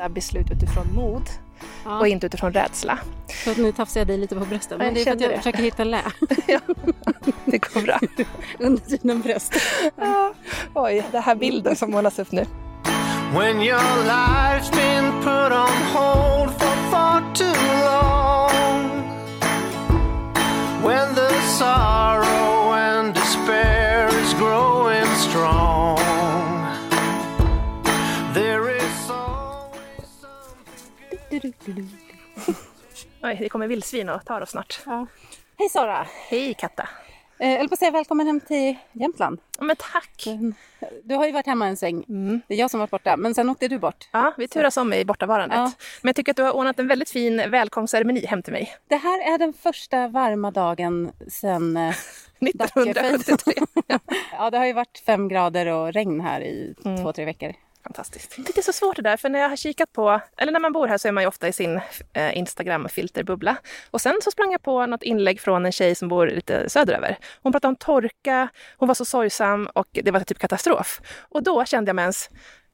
Här beslut utifrån mod och inte utifrån rädsla. Så att nu tafsar jag dig lite på bröstet. Men Jag det är för att jag det. försöker hitta lä Det går bra. under dina bröst. Ja. Oj, det här bilden som målas upp nu. When your life's been put on hold for far too long. When the sorrow and despair is growing strong. Oj, det kommer vildsvin och tar oss snart. Ja. Hej Sara! Hej Katta. Eh, höll på att säga välkommen hem till Jämtland. Ja, Men tack. Du har ju varit hemma en sväng. Mm. Det är jag som varit borta, men sen åkte du bort. Ja, vi turas om i bortavarandet. Ja. Men jag tycker att du har ordnat en väldigt fin välkomstceremoni hem till mig. Det här är den första varma dagen sen... Eh, 1973. ja, det har ju varit fem grader och regn här i Mm. två, tre veckor. Fantastiskt. Det är så svårt det där, för när jag har kikat på, eller när man bor här så är man ju ofta i sin eh, Instagram-filterbubbla. Och sen så sprang jag på något inlägg från en tjej som bor lite söderöver. Hon pratade om torka, hon var så sorgsam och det var typ katastrof. Och då kände jag mig ens,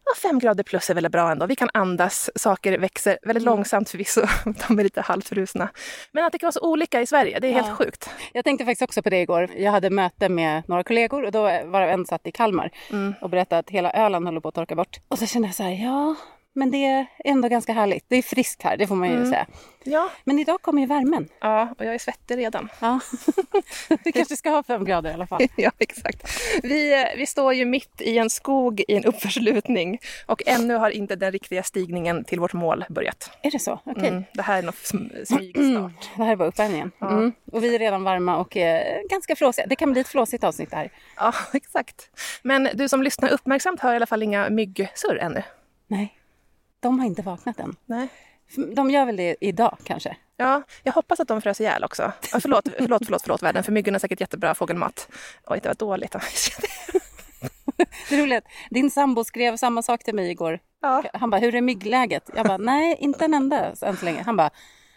ja, fem grader plus är väl bra ändå. Vi kan andas, saker växer väldigt långsamt förvisso. De är lite halvfrusna. Men att det kan vara så olika i Sverige, det är helt Ja. sjukt. Jag tänkte faktiskt också på det igår. Jag hade möte med några kollegor och då var en satt i Kalmar Mm. och berättade att hela Öland håller på att torka bort. Och så kände jag så här, ja, men det är ändå ganska härligt. Det är friskt här, det får man ju Mm. säga. Ja, Men idag kommer ju värmen. ja, och jag är svettig redan. Ja. Vi kanske ska ha fem grader i alla fall. Ja, exakt. Vi, vi står ju mitt i en skog i en uppförslutning och ännu har inte den riktiga stigningen till vårt mål börjat. Är det så? Okej. Mm, det här är någon sm- smygstart. Det här är bara uppvärmningen. Mm. Och vi är redan varma och eh, ganska flåsiga. Det kan bli ett flåsigt avsnitt här. Ja, exakt. Men du som lyssnar uppmärksamt hör i alla fall inga myggsurr ännu. Nej, de har inte vaknat än. Nej. De gör väl det idag kanske? Ja, jag hoppas att de frös ihjäl också. Ja, förlåt, förlåt, förlåt, förlåt världen, för myggorna är säkert jättebra fågelmat. Oj, det var dåligt. Det är att din sambo skrev samma sak till mig igår. Ja. Han bara, hur är myggläget? Jag bara, nej, inte en enda än så länge. Han bara,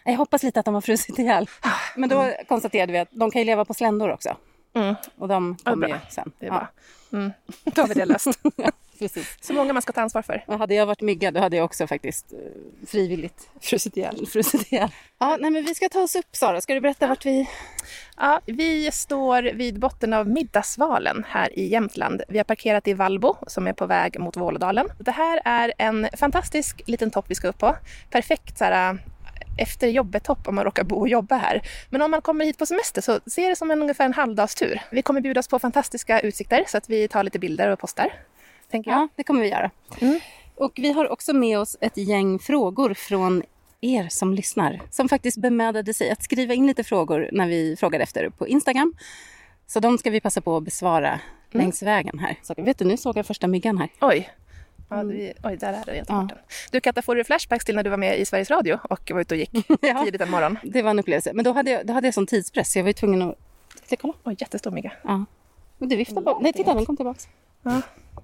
jag hoppas lite att de har frusit ihjäl. Men då konstaterade vi att de kan ju leva på sländor också. Mm, Och de Ja, kommer ju sen. det är bra. Mm. Då har vi det löst. precis. Så många man ska ta ansvar för. Och hade jag varit mygga då hade jag också faktiskt eh, frivilligt Frusit ihjäl. frusit ihjäl. Ja, nej men vi ska ta oss upp Sara. Ska du berätta vart vi... Ja, vi står vid botten av Middagsvalen här i Jämtland. Vi har parkerat i Vallbo som är på väg mot Vålådalen. Det här är en fantastisk liten topp vi ska upp på. Perfekt så här, efter jobbet-topp om man råkar bo och jobba här. Men om man kommer hit på semester så ser det som en ungefär en halvdagstur. Vi kommer bjudas på fantastiska utsikter så att vi tar lite bilder och postar. Tänker jag. Ja, det kommer vi göra. Mm. Och vi har också med oss ett gäng frågor från er som lyssnar. Som faktiskt bemödade sig att skriva in lite frågor när vi frågade efter på Instagram. Så de ska vi passa på att besvara längs vägen här. Så, vet du, nu såg jag första myggan här. Oj. Ja, vi, oj, där är den. Du Katta, får du flashbacks till när du var med i Sveriges Radio och var ute och gick Ja. tidigt en morgon? Det var en upplevelse. Men då hade jag, då hade jag sån tidspress så jag var ju tvungen att... Titta, kolla. Oj, jättestor mygga. Ja. Du viftar på. Nej, titta den kom tillbaks. Ja.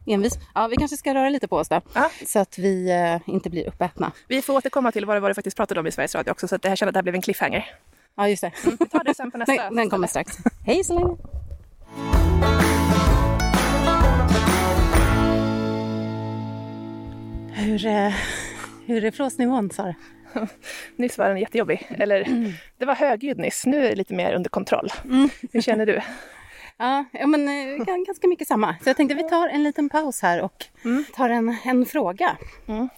Envis. Ja, vi kanske ska röra lite på oss då. Ja. Så att vi eh, inte blir uppätna. Vi får återkomma till vad det var du faktiskt pratade om i Sveriges Radio också, så att det här känner att det här blev en cliffhanger. Ja, just det. Vi tar det sen på nästa. Nej, den kommer strax. Hej så länge. Hur, eh, hur är flåsnivån, Sara? Nyss var den jättejobbig. Eller, det var högljudd nyss. Nu är det lite mer under kontroll. Hur känner du? Ja, ja men eh, gan- ganska mycket samma. Så jag tänkte vi tar en liten paus här och tar en, en fråga. Mm.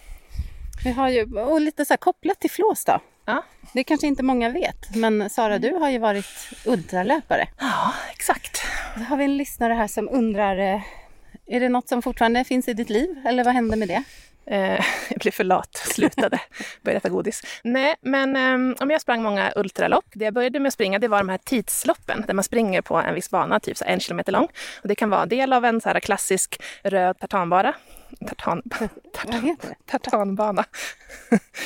Vi har ju, och lite så här kopplat till flås då. Ja, Det kanske inte många vet, men Sara du har ju varit ultralöpare. ja exakt. Då har vi en lyssnare här som undrar, eh, är det något som fortfarande finns i ditt liv? Eller vad hände med det? Eh, jag blev för lat, slutade, började äta godis. Nej, men eh, om jag sprang många ultralopp. Det jag började med att springa det var de här tidsloppen där man springer på en viss bana, typ så en kilometer lång. Och det kan vara del av en så här klassisk röd tartanbana. Tartan, det? tartanbana.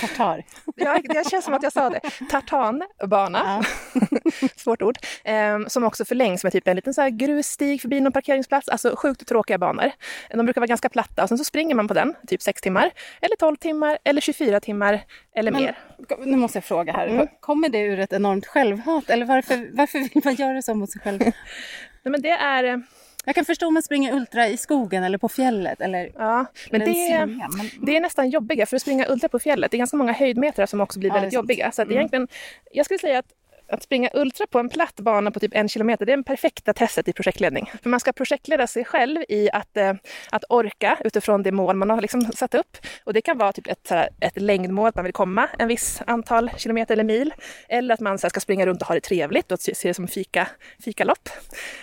Tartar. Ja, det känns som att jag sa det. Tartanbana. Svårt ord. Ehm, som också förlängs med typ en liten så här grusstig förbi någon parkeringsplats. Alltså sjukt tråkiga banor. De brukar vara ganska platta och sen så springer man på den typ 6 timmar. Eller 12 timmar eller 24 timmar eller Men- mer. Nu måste jag fråga här. Mm. Kommer det ur ett enormt självhat? Eller varför, varför vill man göra så mot sig själv? Nej, men det är... Jag kan förstå om man springer ultra i skogen eller på fjället eller, Ja, men eller det, slinga, men, det är nästan jobbiga för att springa ultra på fjället. Det är ganska många höjdmetrar som också blir Ja, är väldigt jobbiga. Så att Mm. egentligen, jag skulle säga att att springa ultra på en platt bana på typ en kilometer, det är det perfekta testet i projektledning. För man ska projektleda sig själv i att, eh, att orka utifrån det mål man har liksom satt upp. Och det kan vara typ ett, ett längdmål, att man vill komma en viss antal kilometer eller mil. Eller att man så här, ska springa runt och ha det trevligt och se det som fika, fikalopp.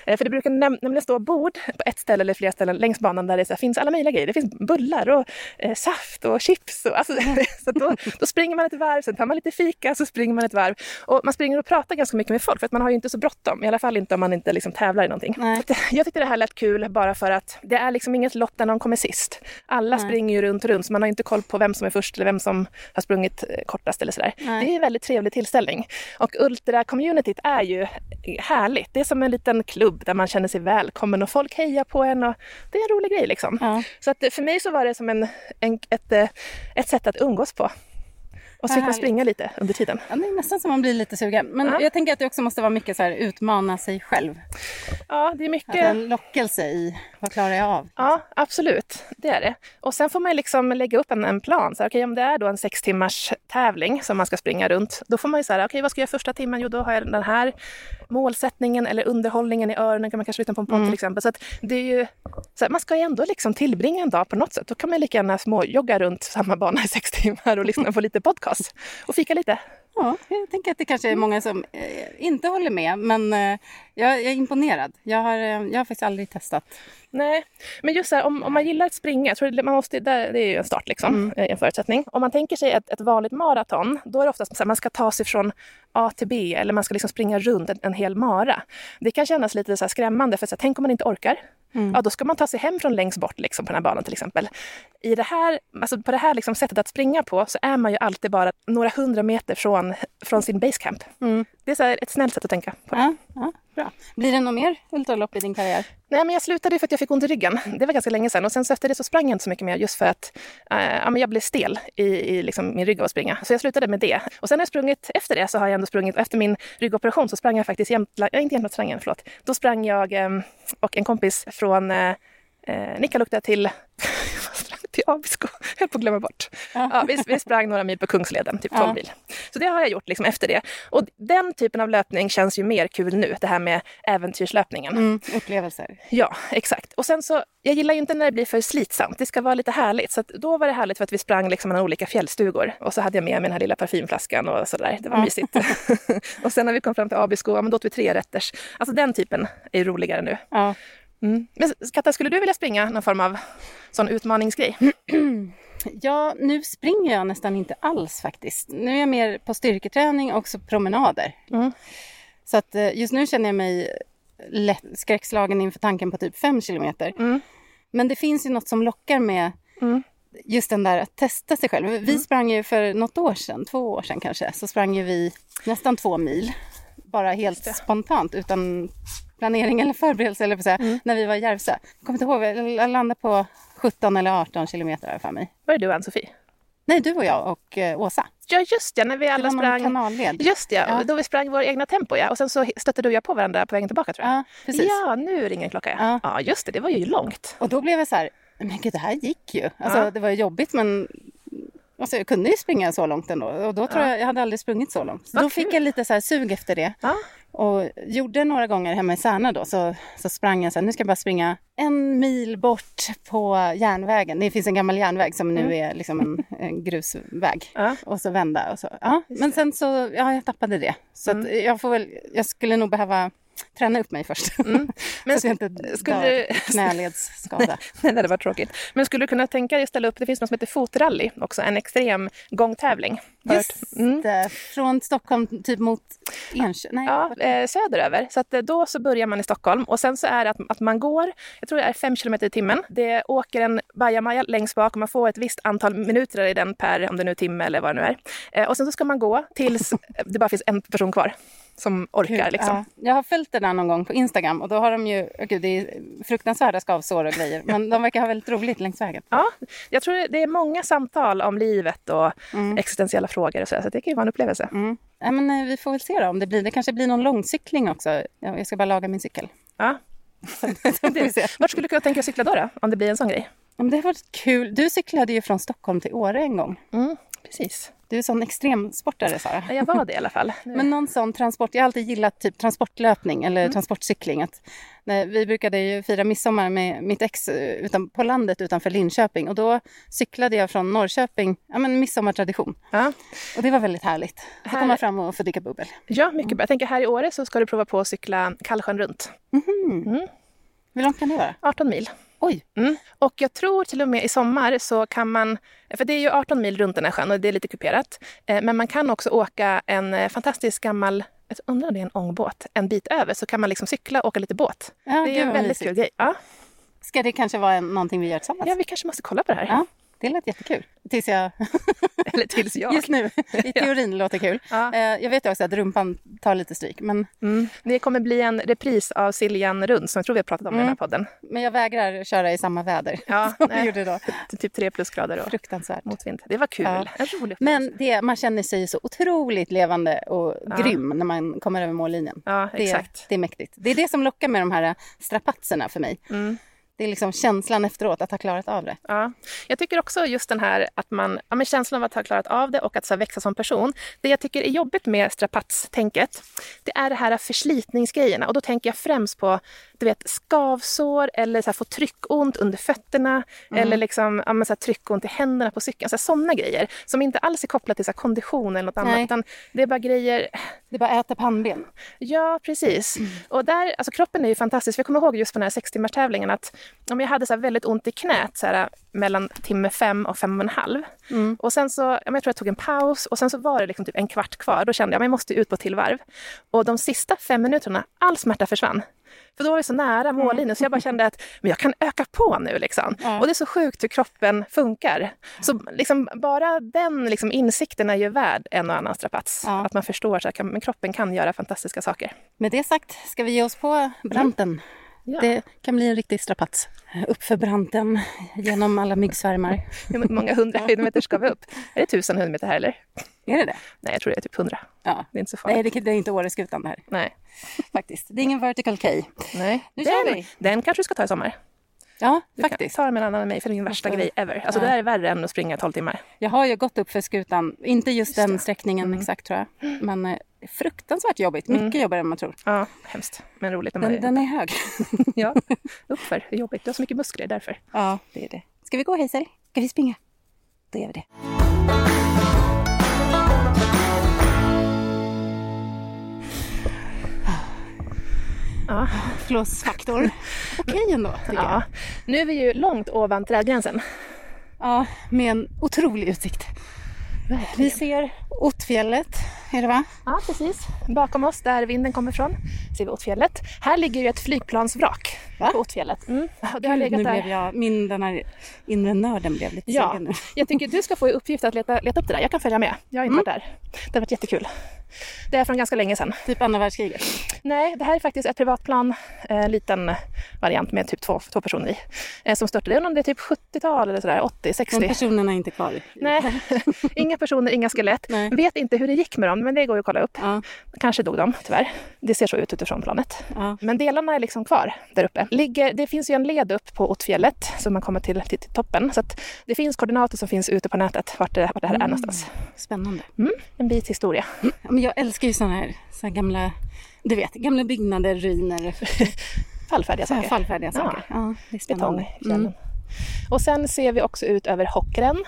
Eh, för det brukar näm- nämligen stå bord på ett ställe eller flera ställen längs banan där det så här, finns alla möjliga grejer. Det finns bullar och eh, saft och chips. Och, alltså, så då, då springer man ett varv, sen tar man lite fika, så springer man ett varv. Och man springer och pratar ganska mycket med folk för att man har ju inte så bråttom. I alla fall inte om man inte liksom tävlar i någonting. Nej. Jag tyckte det här lät kul bara för att det är liksom inget lopp där någon kommer sist. Alla Nej. springer ju runt och runt så man har inte koll på vem som är först eller vem som har sprungit eh, kortast eller sådär. Nej. Det är en väldigt trevlig tillställning. Och Ultra-communityt är ju härligt. Det är som en liten klubb där man känner sig välkommen och folk hejar på en och det är en rolig grej liksom. ja. Så att eh, för mig så var det som en, en, ett, eh, ett sätt att umgås på. Och så fick man springa lite under tiden. Ja, det är nästan som man blir lite sugen. Men Ja. jag tänker att det också måste vara mycket så här utmana sig själv. Ja, det är mycket... Alltså en lockelse i vad klarar jag av? Ja, absolut. Det är det. Och sen får man liksom lägga upp en, en plan. Så, här, okej, om det är då en sex timmars tävling som man ska springa runt, då får man ju säga, okej, vad ska jag göra första timmen? Jo, då har jag den här målsättningen eller underhållningen i öronen kan man kanske lyssna på en podd Mm. till exempel. Så att det är ju, så här, man ska ju ändå liksom tillbringa en dag på något sätt. Då kan man lika gärna småjogga runt samma bana i sex timmar och lyssna på lite podcast och fika lite. Ja, jag tänker att det kanske är många som eh, inte håller med, men eh, jag, jag är imponerad. Jag har, eh, jag har faktiskt aldrig testat. Nej, men just så här, om, om man gillar att springa, jag tror det, man måste, där, det är ju en start, liksom, eh, en förutsättning. Om man tänker sig ett, ett vanligt maraton, då är det oftast så här, man ska ta sig från A till B eller man ska liksom springa runt en, en hel mara. Det kan kännas lite så här skrämmande, för så här, tänk om man inte orkar? Ja, då ska man ta sig hem från längst bort liksom, på den här banan till exempel. I det här, alltså på det här liksom, sättet att springa på så är man ju alltid bara några hundra meter från, från sin basecamp. Det är så ett snällt sätt att tänka på det. Ja, ja, bra. Blir det något mer ultralopp i din karriär? Nej, men jag slutade för att jag fick ont i ryggen. Det var ganska länge sedan. Och sen så efter det så sprang jag inte så mycket mer just för att eh, ja, men jag blev stel i, i liksom min rygg av att springa. Så jag slutade med det. Och sen har jag sprungit efter det så har jag ändå sprungit. Efter min ryggoperation så sprang jag faktiskt Jämtland, äh, inte Jämtlandsträngen, förlåt. Då sprang jag eh, och en kompis från eh, eh, Nikkaluokta till vad sprang jag höll på att glömma bort. Ja, vi, vi sprang några mil på Kungsleden, typ 12 Ja. mil. Så det har jag gjort liksom efter det. Och den typen av löpning känns ju mer kul nu, det här med äventyrslöpningen. Mm, upplevelser. Ja, exakt. Och sen så, jag gillar ju inte när det blir för slitsamt. Det ska vara lite härligt. Så då var det härligt för att vi sprang liksom mellan olika fjällstugor. Och så hade jag med mig den här lilla parfymflaskan och sådär. Det var Ja. mysigt. och sen när vi kom fram till Abisko, ja, men då åt vi tre rätters. Alltså den typen är roligare nu. Ja. Mm. Men Katta, skulle du vilja springa någon form av sån utmaningsgrej? ja, nu springer jag nästan inte alls faktiskt. Nu är jag mer på styrketräning och också promenader. Mm. Så att eh, just nu känner jag mig lätt skräckslagen inför tanken på typ fem kilometer. Mm. Men det finns ju något som lockar med Mm. just den där att testa sig själv. Vi sprang ju för något år sedan, två år sedan kanske, så sprang ju vi nästan två mil. Bara helt spontant utan planering eller förberedelse eller på så här, Mm. när vi var i Järvsö. Jag kommer inte ihåg, jag landade på 17 eller 18 kilometer har jag för mig. Var det du Ann-Sofie? Nej, du och jag och eh, Åsa. Ja, just ja, när vi alla sprang. kanalled. Just ja, Ja. då vi sprang våra egna tempo ja. Och sen så stötte du och jag på varandra på vägen tillbaka tror jag. Ja, precis. Ja, nu ringer en klocka ja. Ja. Ja, just det, det var ju långt. Och då blev jag så här, men gud det här gick ju. Alltså Ja. det var jobbigt men alltså, jag kunde ju springa så långt ändå. Och då tror Ja. jag, jag hade aldrig sprungit så långt. Så Vad då fick jag lite så här sug efter det. Ja. Och gjorde några gånger hemma i Särna då så, så sprang jag så här, nu ska jag bara springa en mil bort på järnvägen. Det finns en gammal järnväg som nu är liksom en, en grusväg. Ja. Och så vända och så. Ja, men sen så, ja jag tappade det. Så att jag får väl, jag skulle nog behöva träna upp mig först. Men så jag inte skulle du- knäledsskada. Nej, det varit tråkigt. Men skulle du kunna tänka dig att ställa upp, det finns något som heter fotrally, också en extrem gångtävling. Just Mm. det, från Stockholm typ mot Enköping. Ja, eh, söderöver. Så att, eh, då så börjar man i Stockholm och sen så är det att, att man går, jag tror det är fem kilometer i timmen. Det åker en bajamaja längst bak och man får ett visst antal minuter i den per, om det nu är timme eller vad det nu är. Eh, och sen så ska man gå tills det bara finns en person kvar som orkar. Liksom. Ja, jag har följt det där någon gång på Instagram och då har de ju, oh gud, det är fruktansvärda skavsår och grejer, men de verkar ha väldigt roligt längs vägen. Ja, jag tror det är många samtal om livet och Mm. existentiella frågor och så, här, så det kan ju vara en upplevelse. Mm. Ja, men, eh, vi får väl se då om det blir, det kanske blir någon långcykling också. Ja, Jag ska bara laga min cykel. Ja, får vi se. Vart skulle du kunna tänka cykla då, då? Om det blir en sån grej? Ja, men det har varit kul. Du cyklade ju från Stockholm till Åre en gång. Mm, precis. Du är sån extremsportare Sara. Ja, Jag var det i alla fall. Men någon sån transport, jag har alltid gillat typ transportlöpning eller Mm. transportcykling. Att, när vi brukade ju fira midsommar med mitt ex eh, utan, på landet utanför Linköping och då cyklade jag från Norrköping, ja men midsommartradition. Ja. Och det var väldigt härligt. Få Här- komma fram och få dricka bubbel. ja, mycket bra. Jag tänker här i Åre så ska du prova på att cykla Kallsjön runt. Hur långt kan det vara? 18 mil. Oj! Mm. Och jag tror till och med i sommar så kan man, för det är ju 18 mil runt den här sjön och det är lite kuperat, eh, men man kan också åka en eh, fantastisk gammal, jag undrar om det är en ångbåt, en bit över så kan man liksom cykla och åka lite båt. Ja, det är en väldigt kul grej. Ja. Ska det kanske vara en, någonting vi gör tillsammans? ja, vi kanske måste kolla på det här. Ja, det lät jättekul. Tills jag, Eller tills jag. just nu, i teorin låter kul. Ja. Eh, Jag vet också att rumpan tar lite stryk, men, Mm. Det kommer bli en repris av Siljan Rund som jag tror vi har pratat om i den här podden. men jag vägrar köra i samma väder Ja, som vi nej. gjorde då. Typ tre plusgrader och Fruktansvärt. motvind. Det var kul. Ja. Men det, man känner sig så otroligt levande och Ja. grym när man kommer över mållinjen. Ja, Det, exakt. det är mäktigt. Det är det som lockar med de här strapatserna för mig. Mm. Det är liksom känslan efteråt att ha klarat av det. Ja. Jag tycker också just den här att man, ja, men känslan av att ha klarat av det och att så växa som person. Det jag tycker är jobbigt med strapatstänket, det är det här förslitningsgrejerna. Och då tänker jag främst på du vet, skavsår eller så få tryckont under fötterna eller liksom, ja, men, så tryckont i händerna på cykeln. Sådana grejer som inte alls är kopplat till så kondition eller något annat. Nej. Utan det är bara grejer, Det är bara att äta pannben. Ja, precis. Och där, alltså kroppen är ju fantastisk. Jag kommer ihåg just på den här 6 timmars tävlingen att om jag hade så väldigt ont i knät så här, mellan timme fem och fem och en halv. Och sen så, jag tror jag tog en paus och sen så var det liksom typ en kvart kvar. Då kände jag att jag måste ut på till varv. Och de sista fem minuterna, all smärta försvann. För då var vi så nära mållinjen så jag bara kände att men jag kan öka på nu. Liksom. Ja. Och det är så sjukt hur kroppen funkar. Så liksom, bara den liksom, insikten är ju värd en och annan strapats. Ja. Att man förstår att kroppen kan göra fantastiska saker. Med det sagt ska vi ge oss på branten. Ja. Det kan bli en riktig strapats. Uppför branten, genom alla myggsvärmar. Hur många hundra höjdmeter ska vi upp? Är det tusen höjdmeter här eller? Är det det? Nej, jag tror det är typ hundra. Ja. Det är inte så farligt. Nej, det, är inte Åreskutan det här. Nej. Faktiskt. Det är ingen vertical K. Nej. Nu kör Den, vi. den kanske du ska ta i sommar. Ja, Du faktiskt. ta med en annan än mig, för det är min värsta grej ever. Alltså Ja. det där är värre än att springa 12 timmar. Jag har ju gått upp för skutan, inte just, den det. sträckningen Mm. exakt tror jag. Men eh, fruktansvärt jobbigt, mycket jobbigare än man tror. Ja, hemskt. Men roligt när man Den, är... den är hög. Ja, uppför. Det är jobbigt. Du har så mycket muskler därför. ja, det är det. Ska vi gå Hazel? Ska vi springa? Då gör vi det. Ja. Flåsfaktor. Okej ändå, tycker ja. jag. Nu är vi ju långt ovan trädgränsen. Ja, med en otrolig utsikt. Vi ser Ottfjället, är det va? Ja, precis. Bakom oss, där vinden kommer ifrån, ser vi Ottfjället. Här ligger ju ett flygplansvrak Va? på Ottfjället. Mm. och Det har legat nu där. blev jag, min den här inre nörden blev lite Ja, nu. jag tycker du ska få i uppgift att leta, leta upp det där. Jag kan följa med. Jag har inte varit där. Det har varit jättekul. Det är från ganska länge sedan. Typ andra världskriget. Nej, det här är faktiskt ett privatplan, eh, liten variant med typ två, två personer i, eh, som störtade. Jag undrar om det är typ 70-tal eller sådär, 80, De 60. personerna är inte kvar. Nej, inga personer, inga skelett. Nej. Vet inte hur det gick med dem, men det går ju att kolla upp. Ja, Kanske dog de, tyvärr. Det ser så ut utifrån planet. ja. Men delarna är liksom kvar där uppe. Ligger, det finns ju en led upp på Ottfjället så man kommer till, till, till toppen. Så att det finns koordinater som finns ute på nätet vart det, vart det här är någonstans. Spännande. Mm, en bit historia. Ja, men jag älskar ju sådana här, så här gamla, du vet, gamla byggnader, ruiner, Fallfärdiga saker. fallfärdiga saker. Ja, det är spännande. Betong. Mm. Och sen ser vi också ut över Hockren,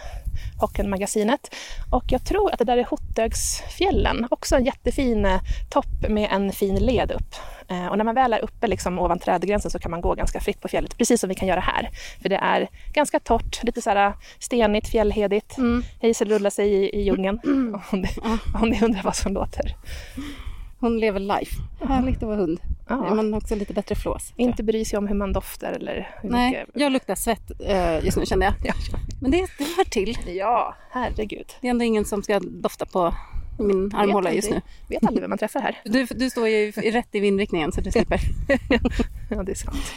Hockenmagasinet. Och jag tror att det där är Hottögsfjällen. Också en jättefin eh, topp med en fin led upp. Eh, och när man väl är uppe liksom ovan trädgränsen så kan man gå ganska fritt på fjället, precis som vi kan göra här. För det är ganska torrt, lite så här stenigt, fjällhedigt. Mm. Hazel rullar sig i, i djungeln. Om, det, om ni undrar vad som låter. Hon lever life. Härligt att vara hund. Ja. Men också lite bättre flås. Inte bry sig om hur man doftar eller hur Nej, mycket... jag luktar svett eh, just nu kände jag. Ja, Men det, det hör till. ja, herregud. Det är ändå ingen som ska dofta på min armhåla just nu. Vet aldrig vem man träffar här. Du, du står ju rätt i vindriktningen så du slipper. Ja, det är sant.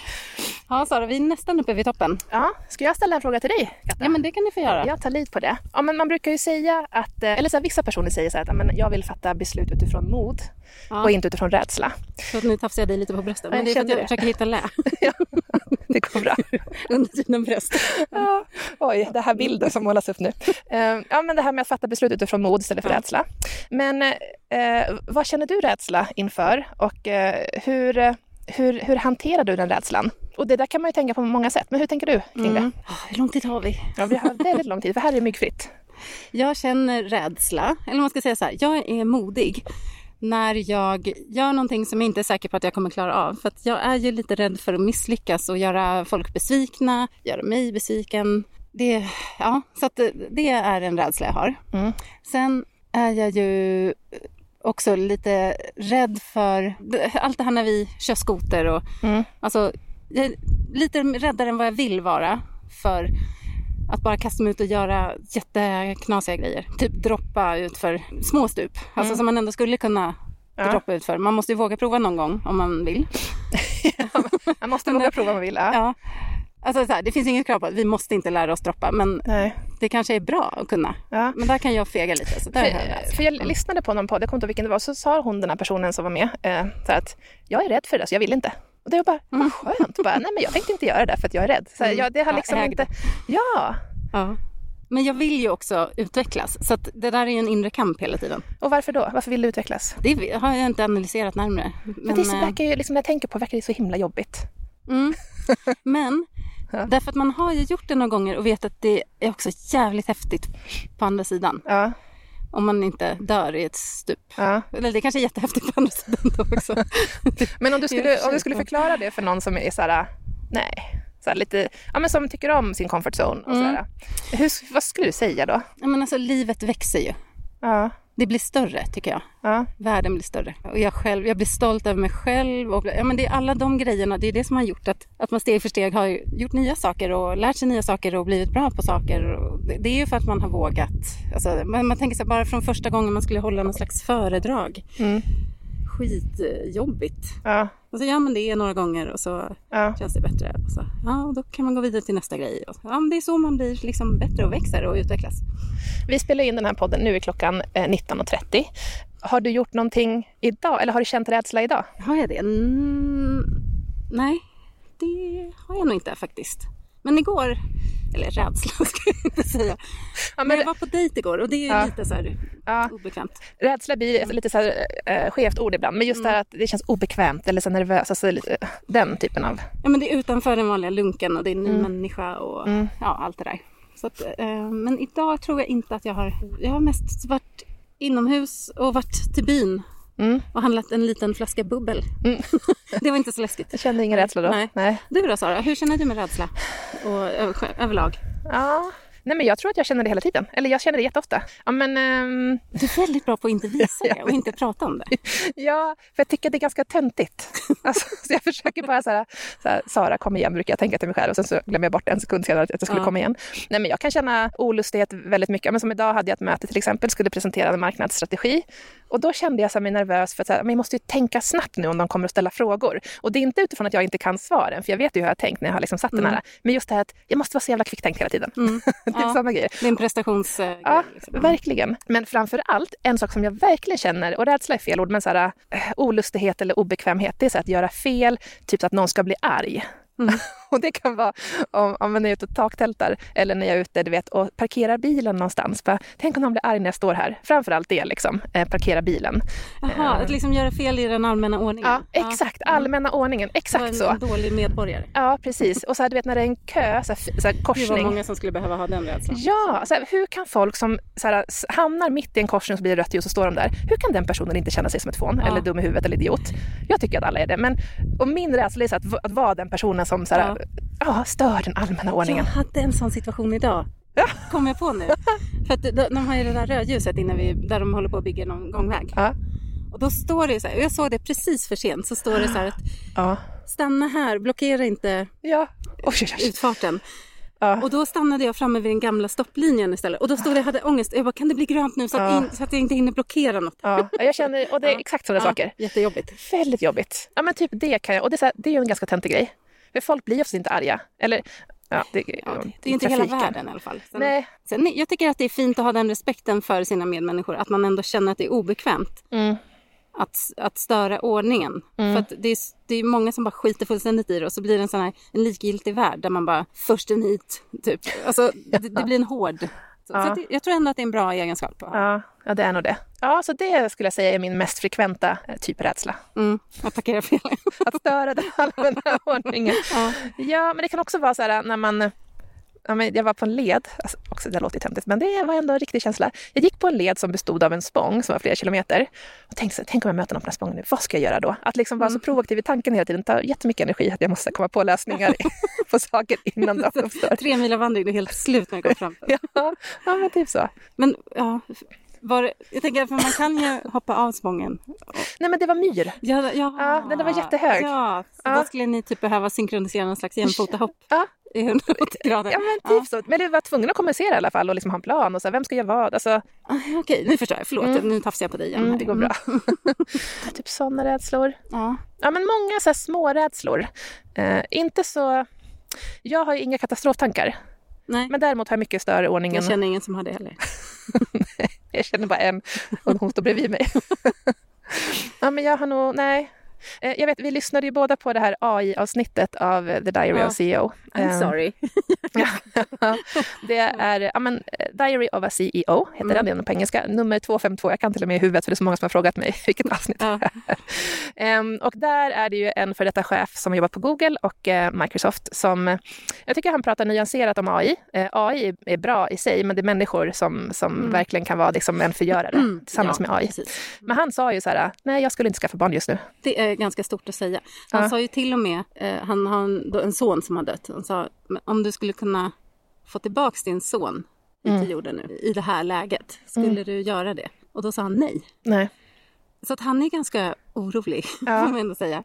Ja, Sara, vi är nästan uppe vid toppen. Ja, ska jag ställa en fråga till dig, Katta? Ja, men det kan ni få göra. Jag tar lid på det. Ja, men man brukar ju säga att, eh, eller så här, vissa personer säger så här att "Ja, men jag vill fatta beslut utifrån mod Ja. och inte utifrån rädsla. Så att nu tafsar jag dig lite på bröstet. Ja, Men jag det är för att jag det. försöker hitta lä Det går bra. under dina bröst. Ja. Oj, det här bilden som målas upp nu. Eh, Ja, men det här med att fatta beslut utifrån mod istället för Ja. rädsla. Men eh, vad känner du rädsla inför och eh, hur, eh, hur, hur hanterar du den rädslan? Och det där kan man ju tänka på många sätt, men hur tänker du kring det? Ah, Hur lång tid har vi? Ja, vi har väldigt lång tid, för här är det myggfritt. Jag känner rädsla, eller man ska säga så här, jag är modig när jag gör någonting som jag inte är säker på att jag kommer klara av. För jag är ju lite rädd för att misslyckas och göra folk besvikna, göra mig besviken. Det, ja, så det är en rädsla jag har. Mm. Sen är jag ju också lite rädd för allt det här när vi kör skoter och Mm. Alltså, jag är lite räddare än vad jag vill vara för att bara kasta mig ut och göra jätteknasiga grejer. Typ droppa ut för små stup. Alltså som man ändå skulle kunna Mm. Ja. droppa ut för. Man måste ju våga prova någon gång om man vill. Man måste våga prova om man vill. Ja. Ja. Alltså så här, det finns inget krav på att vi måste inte lära oss droppa men Nej. det kanske är bra att kunna. Ja. Men där kan jag fega lite. Så där har jag För, för jag lyssnade på någon podd, jag kommer inte ihåg vilken det var, så sa hon den här personen som var med eh, så att jag är rädd för det så jag vill inte. Och det var bara, vad skönt. Bara, Nej men jag tänkte inte göra det för att jag är rädd. Så här, Mm. jag, det har Ja, liksom äg inte... det. Ja, Ja. Men jag vill ju också utvecklas. Så det där är ju en inre kamp hela tiden. och varför då? Varför vill du utvecklas? Det har jag inte analyserat närmare. Men, det så, eh, verkar ju, liksom, när jag tänker på verkar det så himla jobbigt. Mm. Men Ja. därför att man har ju gjort det några gånger och vet att det är också jävligt häftigt på andra sidan. Ja, Om man inte dör i ett stup. ja. Eller det kanske är jättehäftigt på andra sidan då också. Men om du skulle, om du skulle förklara det för någon som är så här, nej, så här lite, ja men som tycker om sin comfort zone och Mm. sådär. Hur, vad skulle du säga då? Ja, men alltså livet växer ju. Ja, Det blir större tycker jag. ja, Världen blir större. Och jag själv, jag blir stolt över mig själv. Och, ja, men det är alla de grejerna, det är det som har gjort att, att man steg för steg har gjort nya saker och lärt sig nya saker och blivit bra på saker. Det, det är ju för att man har vågat. Alltså, man, man tänker sig bara från första gången man skulle hålla någon slags föredrag. Mm. Skitjobbigt. ja, Och så gör man det några gånger och så ja. känns det bättre. Och så, ja, och då kan man gå vidare till nästa grej. Och, ja, men det är så man blir liksom bättre och växer och utvecklas. Vi spelar in den här podden, nu är klockan eh, 19.30. Har du gjort någonting idag eller har du känt rädsla idag? Har jag det? Mm, nej, det har jag nog inte faktiskt. Men igår, eller rädsla ska jag inte säga. Ja, Men men, jag var på dejt igår och det är ju Ja. lite så här ja, obekvämt. rädsla blir lite så här, eh, skevt ord ibland, men just det här att det känns obekvämt eller så nervös, alltså, lite, eh, den typen av... Ja men det är utanför den vanliga lunken och det är en ny Mm. människa och Mm. ja, allt det där. Så att, eh, men idag tror jag inte att jag har... Jag har mest varit inomhus och varit till byn Mm. och handlat en liten flaska bubbel. Mm. det var inte så läskigt. Jag kände ingen rädsla då? Nej. Nej. Du då Sara, hur känner du med rädsla? Och över, överlag? Ja. Nej, men jag tror att jag känner det hela tiden. Eller jag känner det jätteofta. Ja, men, ehm, Du är väldigt bra på att inte visa det och inte prata om det. ja, för jag tycker att det är ganska töntigt. Alltså, så jag försöker bara så här, så här, Sara kom igen, brukar jag tänka till mig själv och sen så glömmer jag bort en sekund senare att jag skulle Ja. komma igen. Nej, men jag kan känna olustighet väldigt mycket. Men som idag hade jag ett möte till exempel, skulle presentera en marknadsstrategi. Och då kände jag så här, mig nervös för att så här, men jag måste ju tänka snabbt nu om de kommer att ställa frågor. Och det är inte utifrån att jag inte kan svaren, för jag vet ju hur jag har tänkt när jag har liksom satt den Mm. här. Men just det här att jag måste vara så jävla kvicktänkt hela tiden. Mm. Är Ja. sådana grejer. Det är en prestationsgrej. Ja, liksom. verkligen. Men framför allt, en sak som jag verkligen känner, och rädsla är fel ord, men så här, eh, olustighet eller obekvämhet, det är så att göra fel, typ så att någon ska bli arg. Mm. och det kan vara om, om man är ute och taktältar eller när jag är ute du vet, och parkerar bilen någonstans. Bara, Tänk om någon blir arg när jag står här. Framför allt det, liksom, eh, parkera bilen. Jaha, att liksom göra fel i den allmänna ordningen. Ja, exakt. Allmänna ordningen. Exakt en så. dålig medborgare. Ja, precis. Och så här, du vet när det är en kö, så här, så här, Det var korsning. många som skulle behöva ha den rädslan. Ja, så här, hur kan folk som så här, hamnar mitt i en korsning och så blir det rött ljus och står de där, hur kan den personen inte känna sig som ett fån Ja. eller dum i huvudet eller idiot? Jag tycker att alla är det. Men, och min rädsla är så att, att vara den personen som så här, ja. stör den allmänna Jag ordningen. hade en sån situation idag. Ja. Kom jag på nu. För att de, de har ju det där rödljuset inne vid, där de håller på att bygga någon gångväg. Ja. Och då står det så här, och jag såg det precis för sent, så står det så här att Ja. stanna här, blockera inte ja. Oj. utfarten. Ja. Och då stannade jag framme vid den gamla stopplinjen istället. Och då stod det, jag hade ångest. Jag bara, kan det bli grönt nu så att, Ja. in, så att jag inte hinner blockera något? Ja. Jag känner, och det är exakt sådana saker. Jättejobbigt. Väldigt jobbigt. Ja men typ det kan jag, och det är, så här, det är ju en ganska töntig grej. För folk blir oftast inte arga. Eller, ja, det, Ja, det är inte hela trafiken. världen i alla fall. Sen, Nej. sen, jag tycker att det är fint att ha den respekten för sina medmänniskor. Att man ändå känner att det är obekvämt Mm. att, att störa ordningen. För att det, är, det är många som bara skiter fullständigt i det och så blir det en sån här en likgiltig värld där man bara försten hit. Typ. Alltså, det, det blir en hård. Så, så att det, jag tror ändå att det är en bra egenskap. Att ha. Ja, ja, det är nog det. Ja, så det skulle jag säga är min mest frekventa eh, typ rädsla. Mm, att parkera fel. Att störa den allmänna ordningen. Ja. Ja, men det kan också vara så här när man... Ja, men jag var på en led, alltså, också, det låter töntigt, men det var ändå en riktig känsla. Jag gick på en led som bestod av en spång som var flera kilometer. Och tänkte tänk om jag möter någon på den här spången nu, vad ska jag göra då? Att liksom vara så proaktiv i tanken hela tiden tar jättemycket energi att jag måste komma på lösningar på saker innan de uppstår. Tre mil av vandring, du är helt slut när du kommer fram. Ja, ja, men typ så. Men ja, var, jag tänker för man kan ju hoppa av spången. Nej, men det var myr. Ja, ja, Ja, den var jättehög. Ja, så Ja. då skulle ni typ behöva synkronisera någon slags jämfotahopp Ja. I 180 grader. Ja, men typ så. Men du var tvungen att kommunicera i alla fall och liksom ha en plan. Och så här, vem ska göra vad? Alltså, Ah, Okej, nu förstår jag. Förlåt, nu tafsar jag på dig igen. mm, det går bra. typ sådana rädslor. Ja. Ja, men många så här små rädslor. Eh, inte så... Jag har ju inga katastroftankar. Nej, Men däremot har jag mycket större ordningen. jag känner ingen som har det heller. Jag känner bara en och hon står bredvid mig. ja, men jag har nog... Nej. Eh, Jag vet, vi lyssnade ju båda på det här AI-avsnittet av The Diary Ja. of CEO. I'm Eh, sorry. Det är ja, men, eh, Diary of a CEO, heter Mm. den på engelska. Nummer 252, jag kan till och med i huvudet för det är så många som har frågat mig vilket avsnitt Ja. det är. Ehm, och där är det ju en för detta chef som har jobbat på Google och eh, Microsoft som, jag tycker han pratar nyanserat om AI. AI är, bra i sig, men det är människor som, som verkligen kan vara liksom en förgörare tillsammans Mm. Ja, med AI. precis. Men han sa ju så här, nej jag skulle inte skaffa barn just nu. Det är ganska stort att säga. Han Ja. sa ju till och med, eh, han har en, en son som har dött. Han sa, "Men om du skulle kunna få tillbaks din son Mm. till jorden nu, i det här läget, skulle du göra det? Och då sa han nej. Nej. Så att han är ganska orolig, Ja. får man ändå säga.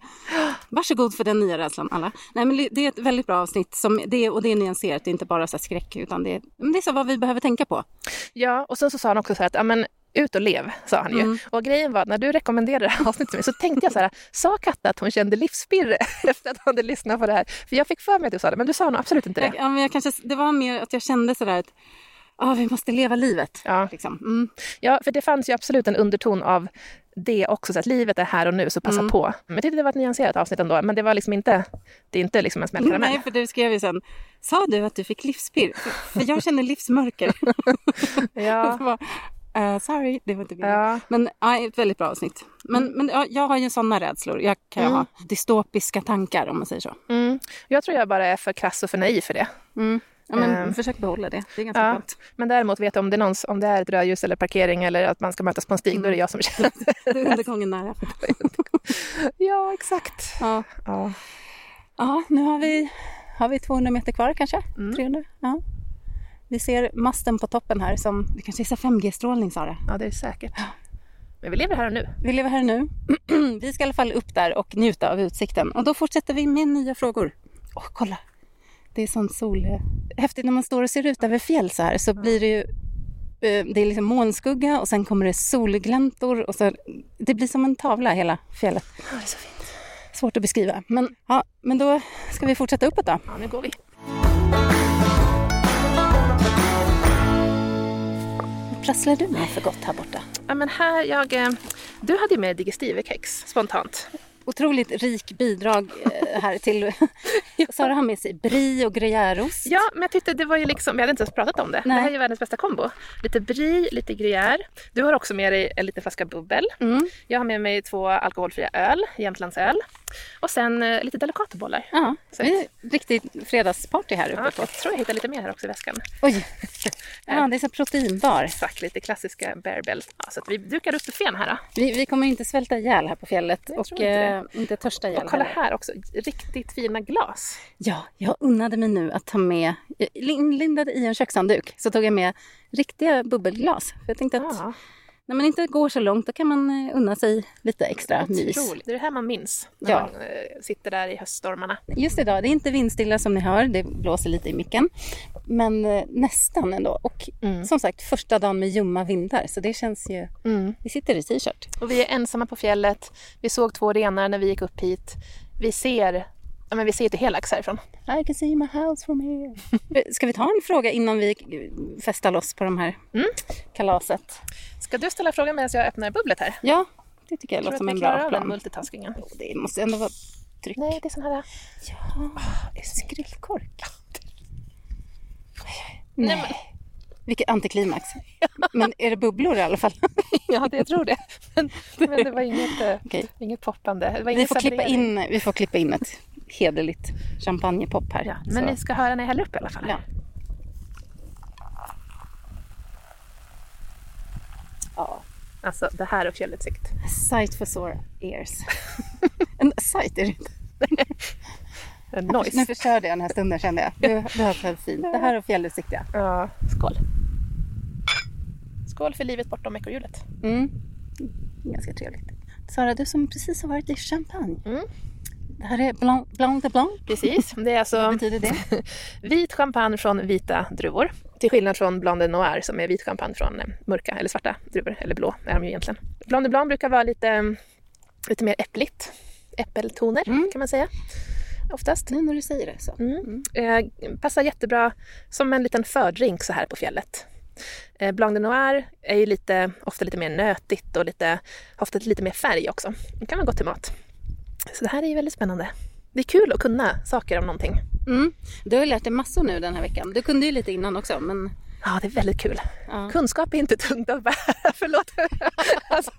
Varsågod för den nya rädslan alla. Nej, men det är ett väldigt bra avsnitt som, det, och det är nyanserat, det är inte bara så skräck utan det är, men det är så vad vi behöver tänka på. Ja, och sen så sa han också så här att, ja men ut och lev, sa han ju. Mm. Och grejen var att när du rekommenderade det här avsnittet till mig så tänkte jag så här, sa Katta att hon kände livspirre efter att hon hade lyssnat på det här? För jag fick för mig att du sa det, men du sa nog absolut inte det. ja, men jag kanske, det var mer att jag kände sådär att ah, vi måste leva livet. Ja. Liksom. Mm. Ja, för det fanns ju absolut en underton av det också, så att livet är här och nu, så passa Mm. på. Men jag tyckte det var ett nyanserat avsnitt ändå, men det var liksom inte, det är inte liksom en smällkaramell. Nej, för du skrev ju sen, sa du att du fick livspirr? För jag känner livsmörker. Ja, Eh, sorry, det var inte meningen. ja, Men ja, ett väldigt bra avsnitt. Men, men ja, jag har ju sådana rädslor. Jag kan Mm. ha dystopiska tankar om man säger så. mm. Jag tror jag bara är för krass och för naiv för det. Mm. Ja, men Ehm. Försök behålla det. Det är ganska Ja. skönt. Men däremot vet jag om det, är någon, om det är ett rödljus eller parkering eller att man ska mötas på en stig, då är det jag som känner Det är undergången nära. Ja, exakt. Ja. Ja. ja, nu har vi, har vi 200 meter kvar kanske? Mm. 300? Ja. Vi ser masten på toppen här som, det kanske är så 5G-strålning Sara. Ja, det är säkert. Men vi lever här och nu. Vi lever här nu. vi ska i alla fall upp där och njuta av utsikten. Och då fortsätter vi med nya frågor. Åh, kolla! Det är sån sol... Häftigt när man står och ser ut över fjäll så här så blir det ju... eh, Det är liksom molnskugga och sen kommer det solgläntor och så... Det blir som en tavla hela fjället. Ja, det är så fint. Svårt att beskriva. Men, ja, men då ska vi fortsätta uppåt då. Ja, nu går vi. Prasslar du med för gott här borta? Ja, men här, jag, eh, du hade ju med digestivekex spontant. Otroligt rik bidrag eh, här till... Sara har med sig brie och gruyèreost. Ja, men jag tyckte det var ju liksom, vi hade inte ens pratat om det. Nej. Det här är ju världens bästa kombo. Lite brie, lite gruyère. Du har också med dig en liten flaska bubbel. Mm. Jag har med mig två alkoholfria öl, Jämtlandsöl. Och sen eh, lite delicatobollar. Ja, Så- det är riktigt fredagsparty här uppe Ja, på. jag tror jag hittade lite mer här också i väskan. Oj! Ja, det är så proteinbar. Exakt, lite klassiska bearbell. Ja, så att vi dukar upp buffén här. Då. Vi, vi kommer inte svälta ihjäl här på fjället Jag och inte eh, inte törsta ihjäl Och kolla heller. här också, riktigt fina glas. Ja, jag unnade mig nu att ta med, jag inlindade i en kökshandduk så tog jag med riktiga bubbelglas. För jag tänkte att Ja, när man inte går så långt då kan man eh, unna sig lite extra mys. Det är det här man minns när Ja. man eh, sitter där i höststormarna. Just idag, det är inte vindstilla som ni hör, det blåser lite i micken. Men eh, nästan ändå. Och Mm. som sagt, första dagen med ljumma vindar. Så det känns ju... Vi sitter i t-shirt. Och vi är ensamma på fjället. Vi såg två renar när vi gick upp hit. Vi ser Ja, men vi ser till Helax härifrån. I can see my house from here. Ska vi ta en fråga innan vi festar loss på de här Mm. kalaset? Ska du ställa frågan medan jag öppnar bubblet här? Ja, det tycker jag Tror låter du som att en vi klarar bra av den plan. multitaskingen? Det måste ändå vara tryck. Nej, det är sån här... Ja, det är skrillkork. Nej, Nej. men- Vilket antiklimax. Men är det bubblor i alla fall? Ja, det, jag tror det. Men, men det var inget, eh, Okej. inget poppande. Det var Vi ingen får, klippa in, vi får klippa in ett hederligt champagnepop här. Ja, men Så. ni ska höra när jag häller upp i alla fall. Ja. Ja. Alltså, det här och fjällutsikt. Sight for sore ears. en sight är det inte. En Nu noise. förstörde jag den här stunden kände jag. Du, du har så fint. Det här och fjällutsikt ja. Ja, skål. Skål för livet bortom ekorrhjulet. Mm. Ganska trevligt. Sara, du som precis har varit i Champagne. Mm. Det här är Blanc, blanc de Blanc. Precis. Det är Vad alltså betyder det? vit champagne från vita druvor. Till skillnad från Blanc de Noir som är vit champagne från eh, mörka eller svarta druvor. Eller blå är de ju egentligen. Blanc de Blanc brukar vara lite, lite mer äppligt. Äppeltoner Mm. kan man säga. Oftast. Nu när du säger det så. Mm. Eh, passar jättebra som en liten fördrink så här på fjället. Eh, Blanc de Noir är ju lite, ofta lite mer nötigt och lite, ofta lite mer färg också. Det kan vara gott till mat. Så det här är ju väldigt spännande. Det är kul att kunna saker om någonting. Mm. Du har ju lärt dig massor nu den här veckan. Du kunde ju lite innan också men... Ja, det är väldigt kul. Ja. Kunskap är inte tungt att bära, förlåt. alltså,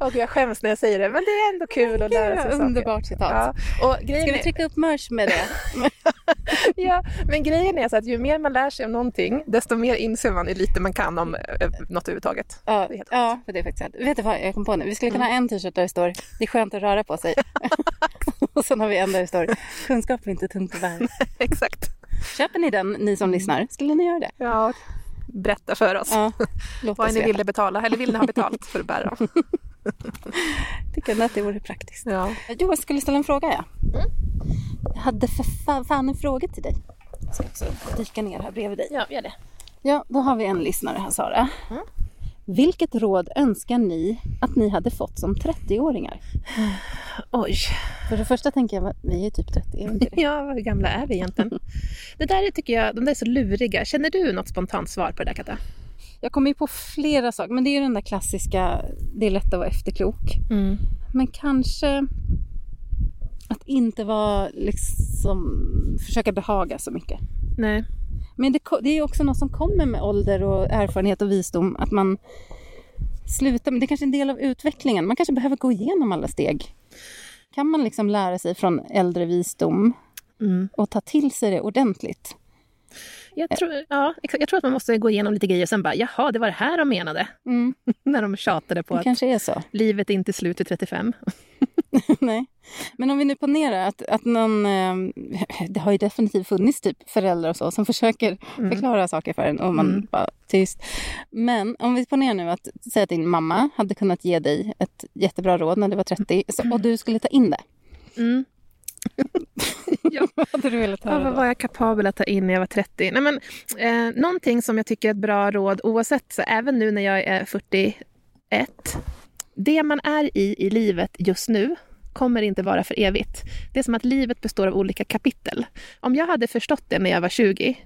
och jag skäms när jag säger det, men det är ändå kul att lära sig saker. Underbart citat. Ja, och grejen Ska vi trycka upp merch med det? Ja, men grejen är så att ju mer man lär sig om någonting, desto mer inser man hur lite man kan om eh, något överhuvudtaget. Ja, Det är ja för det är faktiskt. Vet du vad jag kom på nu? Vi skulle kunna ha en t-shirt där det står Det är skönt att röra på sig. och sen har vi en där det står Kunskap är inte tungt att bära. Exakt. Köper ni den, ni som lyssnar? Skulle ni göra det? Ja, berätta för oss. Ja, Vad ni villiga betala? Eller vill ni ha betalt för att bära dem? Tycker att det vore praktiskt? Ja. Jo, jag skulle ställa en fråga ja. Jag hade för fa- fan en fråga till dig. Jag ska också dyka ner här bredvid dig. ja, gör det. Ja, då har vi en lyssnare här Sara. Mm. Vilket råd önskar ni att ni hade fått som 30-åringar? Oj. För det första tänker jag, vi är typ 30, är inte det? Ja, hur gamla är vi egentligen? Det där är, tycker jag, de där är så luriga. Känner du något spontant svar på det där Katta? Jag kommer ju på flera saker, men det är ju den där klassiska, det är lätt att vara efterklok. Mm. Men kanske att inte vara liksom, försöka behaga så mycket. Nej. Men det, det är också något som kommer med ålder och erfarenhet och visdom. Att man slutar, men det är kanske är en del av utvecklingen. Man kanske behöver gå igenom alla steg. Kan man liksom lära sig från äldre visdom Mm. och ta till sig det ordentligt? Jag, tror, ja, jag tror att man måste gå igenom lite grejer och sen bara, jaha, det var det här de menade. Mm, När de tjatade på det att kanske är så. livet är inte slut vid 35. Nej. Men om vi nu ponerar att, att någon... Eh, det har ju definitivt funnits typ föräldrar och så som försöker förklara saker för en och man Mm. bara tyst. Men om vi ponerar nu att säga att din mamma hade kunnat ge dig ett jättebra råd när du var 30 så, och du skulle ta in det. Mm. ja. Vad hade du velat Ja, höra vad då? var jag kapabel att ta in när jag var 30? Nej, men, eh, någonting som jag tycker är ett bra råd, oavsett, så även nu när jag är 41. Det man är i i livet just nu kommer inte vara för evigt. Det är som att livet består av olika kapitel. Om jag hade förstått det när jag var 20,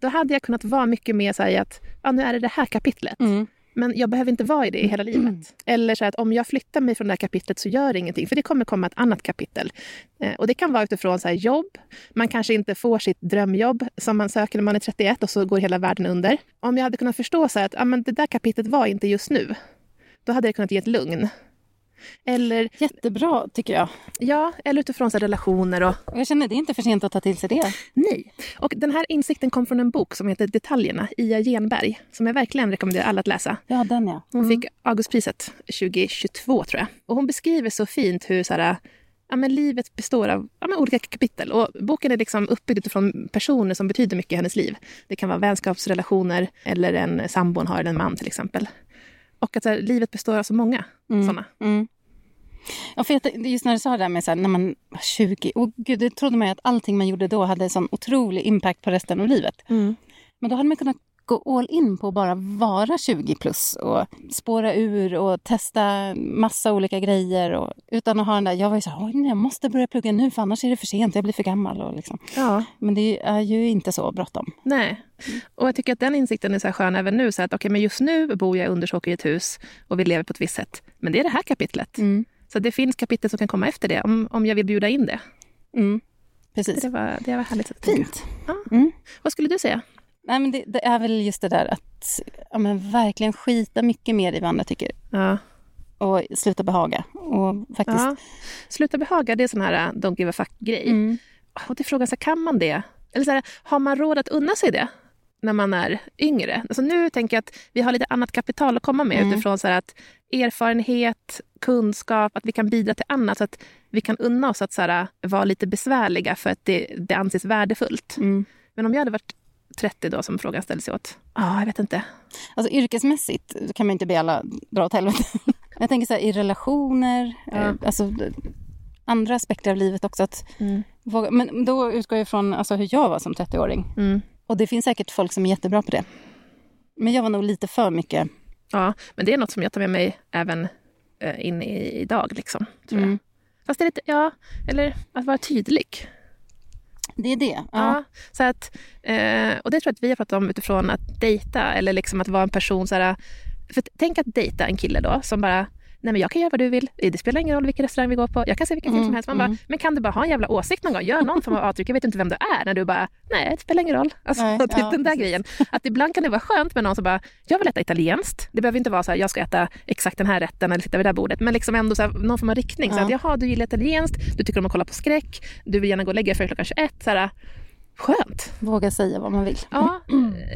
då hade jag kunnat vara mycket mer så här att ja, nu är det det här kapitlet. Mm. Men jag behöver inte vara i det i hela livet. Eller så att om jag flyttar mig från det här kapitlet så gör det ingenting, för det kommer komma ett annat kapitel. Eh, och det kan vara utifrån så här jobb. Man kanske inte får sitt drömjobb som man söker när man är 31 och så går hela världen under. Om jag hade kunnat förstå så att ah, men det där kapitlet var inte just nu, då hade det kunnat ge ett lugn. Eller, Jättebra tycker jag. ja, eller utifrån så relationer och jag känner det är inte för sent att ta till sig det. Nej. Och den här insikten kom från en bok som heter Detaljerna, Ia Genberg, som jag verkligen rekommenderar alla att läsa. Ja, den ja. Hon fick Augustpriset 2022 tror jag. Och hon beskriver så fint hur så här, ja, men livet består av ja, olika kapitel. Och boken är liksom uppbyggd utifrån personer som betyder mycket i hennes liv. Det kan vara vänskapsrelationer eller en sambo hon har, eller en man till exempel. Och att så här, livet består av så många sådana. Mm. Ja, för jag, just när du sa det där med så här, när man var 20, och gud, det trodde man ju att allting man gjorde då hade sån otrolig impact på resten av livet. Mm. Men då hade man kunnat gå all in på att bara vara 20 plus och spåra ur och testa massa olika grejer. Och, utan att ha den där, jag var ju så här, "Oj, nej, jag måste börja plugga nu för annars är det för sent, jag blir för gammal. Och liksom. Ja. Men det är ju inte så bråttom. Nej. Och jag tycker att den insikten är så här skön även nu. Så att, okay, men just nu bor jag i Undersåker i ett hus och vi lever på ett visst sätt. Men det är det här kapitlet. Så det finns kapitel som kan komma efter det om, om jag vill bjuda in det. Mm. Precis. Det var, det var härligt. Fint. Ja. Mm. Vad skulle du säga? Nej, men det, det är väl just det där att ja, men verkligen skita mycket mer i vad andra tycker. Ja. Och sluta behaga. Och faktiskt... Ja. Sluta behaga, det är sån här uh, don't give a fuck-grej. Mm. Och det är frågan, så kan man det? Eller så här, har man råd att unna sig det när man är yngre? Alltså nu tänker jag att vi har lite annat kapital att komma med Mm. utifrån så att erfarenhet, kunskap, att vi kan bidra till annat. Så att vi kan unna oss att så här, vara lite besvärliga för att det, det anses värdefullt. Mm. Men om jag hade varit 30 då, som frågan ställde sig åt? Ja, jag vet inte. Alltså yrkesmässigt kan man inte be alla dra åt helvete. Jag tänker så här, i relationer, Ja. eh, alltså d- andra aspekter av livet också. Att Mm. våga, men då utgår jag från alltså, hur jag var som 30-åring. Mm. Och det finns säkert folk som är jättebra på det. Men jag var nog lite för mycket. Ja, men det är något som jag tar med mig även eh, in i idag. Liksom, tror jag. Mm. Fast det är lite, ja, eller att vara tydlig. Det är det. Ja. Ja. så att, eh, och det tror jag att vi har pratat om utifrån att dejta eller liksom att vara en person så här, för tänk att dejta en kille då som bara Nej men jag kan göra vad du vill. Det spelar ingen roll vilken restaurang vi går på. Jag kan se vilken film som Mm, helst. Man bara, mm. men kan du bara ha en jävla åsikt någon gång? Gör någon form av avtryck. Jag vet inte vem du är. När du bara, nej det spelar ingen roll. Alltså, Nej, typ ja, den där precis. grejen. Att ibland kan det vara skönt med någon som bara, jag vill äta italienskt. Det behöver inte vara så här, jag ska äta exakt den här rätten eller sitta vid det här bordet. Men liksom ändå så här, någon form av riktning. Så Ja. att, jaha, du gillar italienskt, du tycker om att kolla på skräck, du vill gärna gå och lägga dig före klockan 21. Så här, skönt. Våga säga vad man vill. Ja,